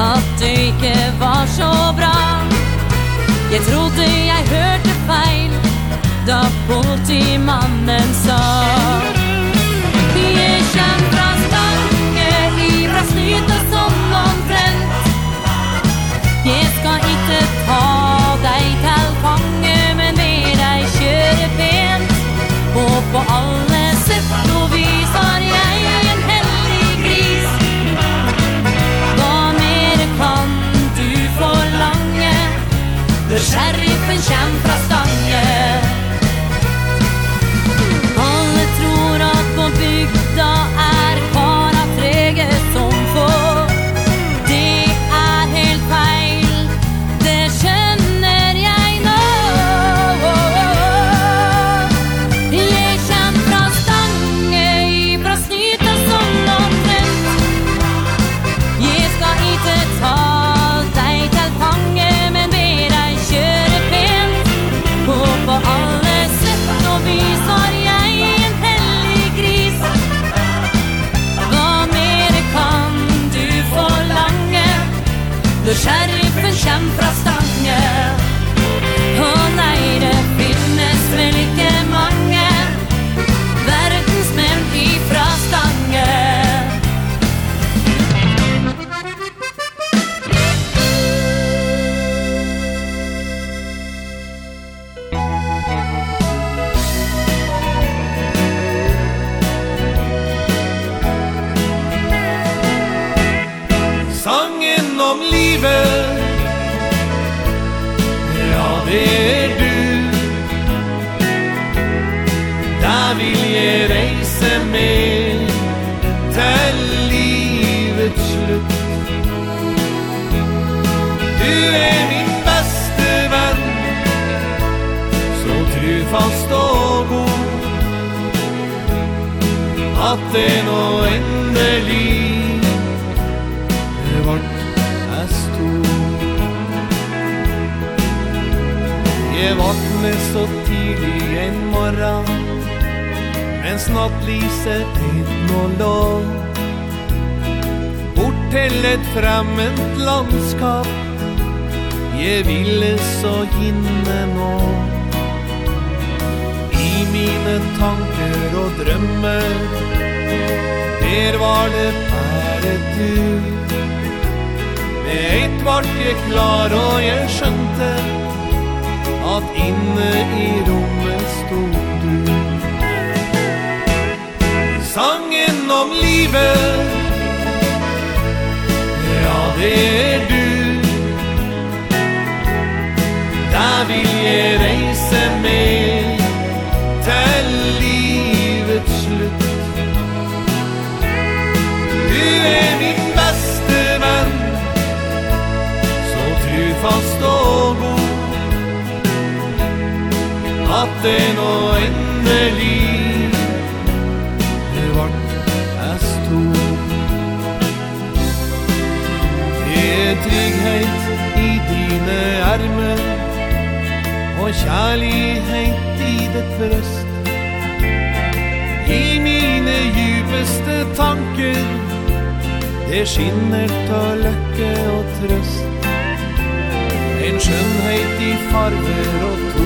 At det ikke var så bra. Jeg trodde jeg hørte feil Da politimannen sa. Jeg kjenner fra stange I bra snyte som omtrent. Jeg skal ikke ta deg til fange Men med deg kjøre pent. Og på alle 想。det nå endelig Det vart er stor Jeg vakne så tidlig en morgen Mens nattlyset inn og lå Bort til et fremmed landskap Jeg ville så hinne nå. Mine tanker og drømmer Mer var det bare du Med eit vart jeg klar og jeg skjønte At inne i rommet stod du. Sangen om livet Ja, det er du. Der vil jeg reise med den og endelig. Det vart æst to. Det er trygghet i dine armer Og kjærlighet i ditt brøst. I mine djupeste tanker Det skinner av lykke og trøst. En skjønnhet i farver og to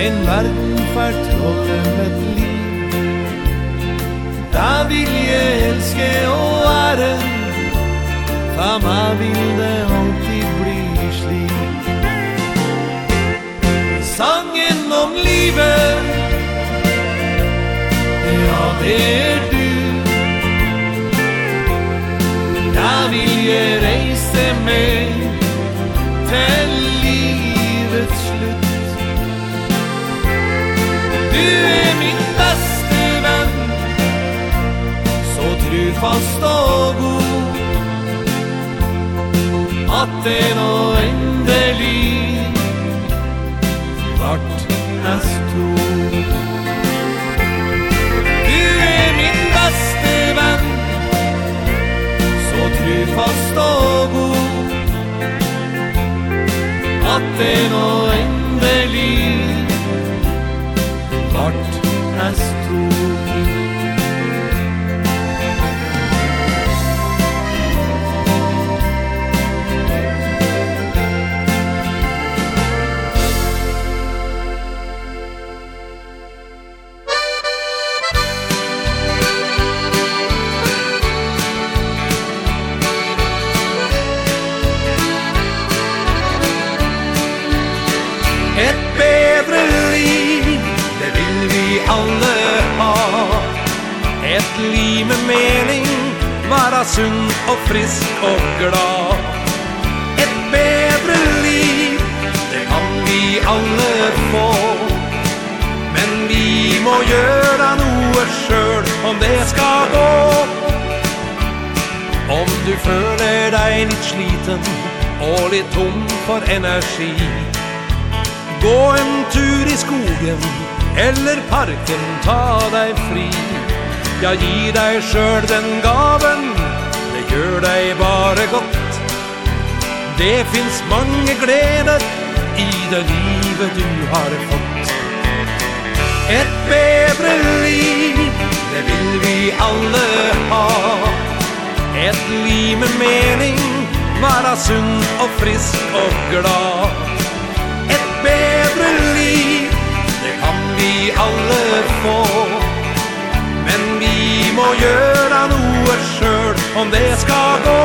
En verden fortrådte med liv. Da vil jeg elske og ære. Fama vil det alltid bli slik. Sangen om livet. Ja, det er du. Da vil jeg reise med. Til Du er min beste venn. Så trufast og god At det nå endelig Vart mest to. Du er min beste venn. Så trufast og god At det nå endelig eras tú alle har Ett liv med mening Være sunn och frisk och glad. Ett bättre liv Det kan vi alle få. Men vi må göra noe selv Om det skal gå. Om du føler deg litt sliten Og litt tom for energi Gå en tur i skogen eller parken ta dig fri. Jag ger dig själv den gaven Det gör dig bara gott Det finns mange gleder i det livet du har fått. Ett bedre liv, det vill vi alle ha. Ett liv med mening, vara sunn og frisk og glad. alle få. Men vi må gjøre noe selv om det skal gå.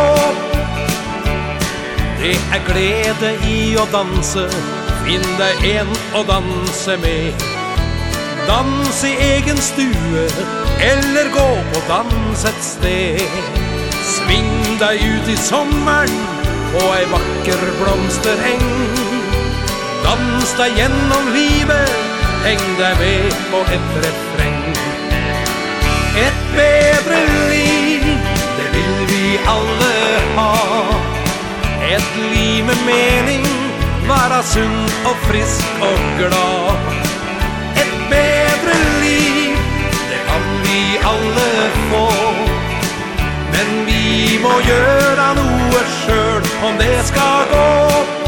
Det er glede i å danse Finn deg en å danse med. Dans i egen stue Eller gå på dans et sted. Sving deg ut i sommeren På ei vakker blomstereng. Dans deg gjennom livet hängde med på ett refräng Ett bättre liv, det vill vi alle ha. Ett liv med mening, vara sund och frisk och glad. Ett bättre liv, det kan vi alle få. Men vi må göra noe sjøl om det skal gå.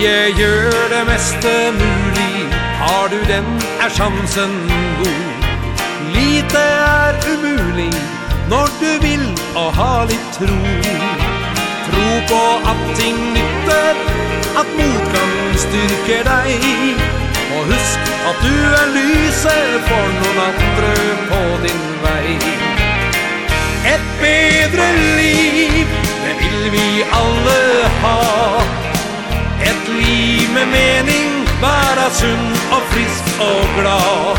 Norge gjør det meste mulig. Har du den er sjansen god. Lite er umulig Når du vil og har litt tro. Tro på at ting nytter At motgang styrker deg. Og husk at du er lyset For noen andre på din vei. Et bedre liv Det vil vi alle ha liv med mening Vara sunn och frisk och glad.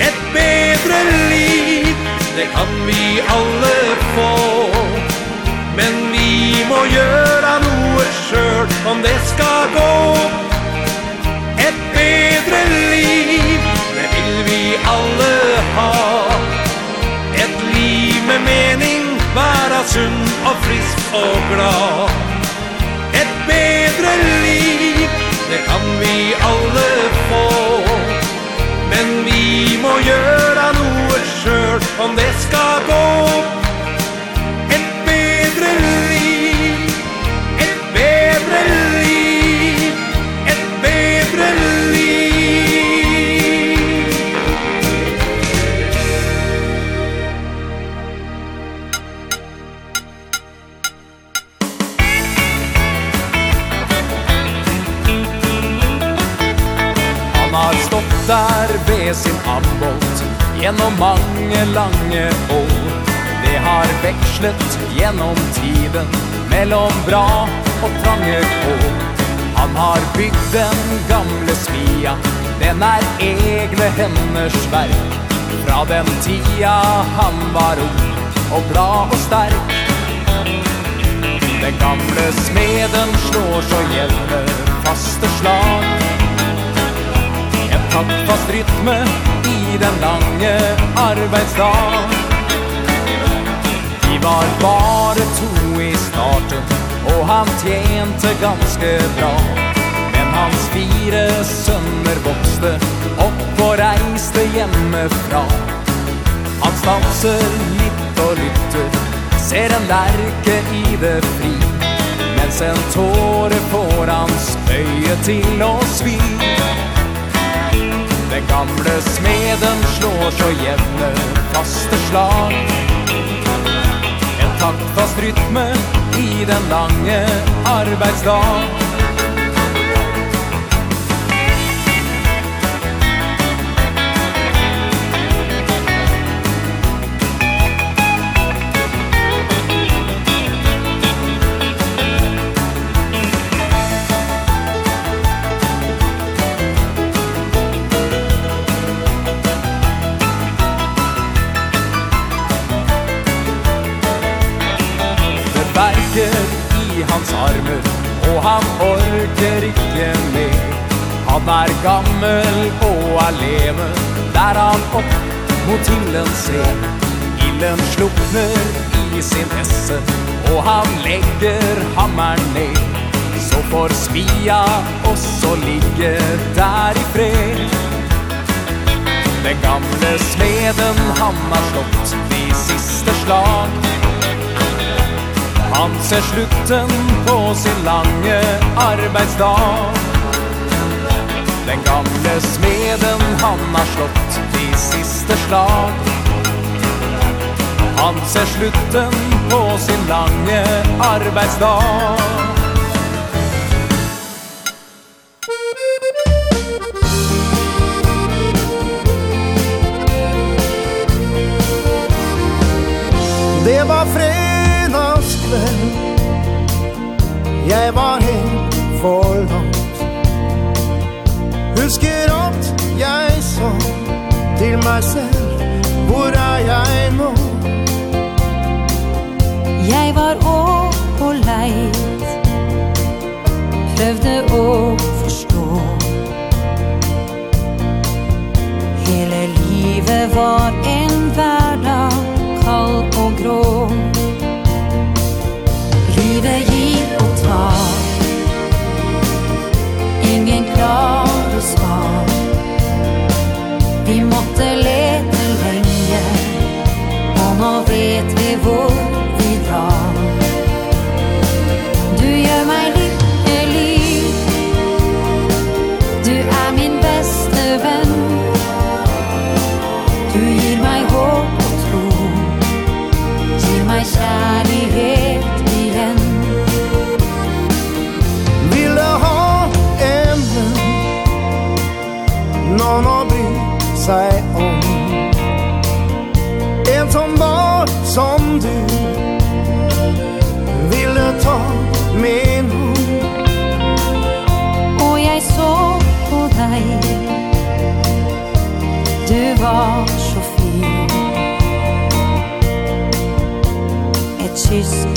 Ett bättre liv Det kan vi alla få. Men vi må göra noe sjøl Om det ska gå. Ett bättre liv Det vill vi alla ha. Ett liv med mening Vara sunn och frisk och glad. Ett bättre liv Det kan vi alle få. Men vi må gjøre noe selv Om det skal gå med sin abbot Gjennom mange lange år. Det har vekslet gjennom tiden Mellom bra og trange kår. Han har bygd den gamle svia Den er egne henders verk. Fra den tida han var ung Og glad og sterk. Den gamle smeden slår så jevne faste slag tatt rytme i den lange arbeidsdag. Vi var bare to i starten og han tjente ganske bra. Men hans fire sønner vokste opp og reiste hjemmefra. Han stanser litt og lytter Ser en lerke i det fri. Mens en tåre får hans øye til å svi. Den gamle smeden slår så jevne faste slag. En taktfast rytme i den lange arbeidsdag. Han er gammel og alene Der han opp mot himlen ser. Ilden slukner i sin esse Og han legger hammeren ned. Så får svia også ligge der i fred. Den gamle smeden han har slått De siste slag. Han ser slutten på sin lange arbeidsdag. Den gamle smeden han har slått i siste slag. Han ser slutten på sin lange arbeidsdag. Det var fredagskveld. Jeg var helt for leser Hvor er jeg nå? Jeg var òg på leit Prøvde å forstå Hele livet var en var så fin Et kyss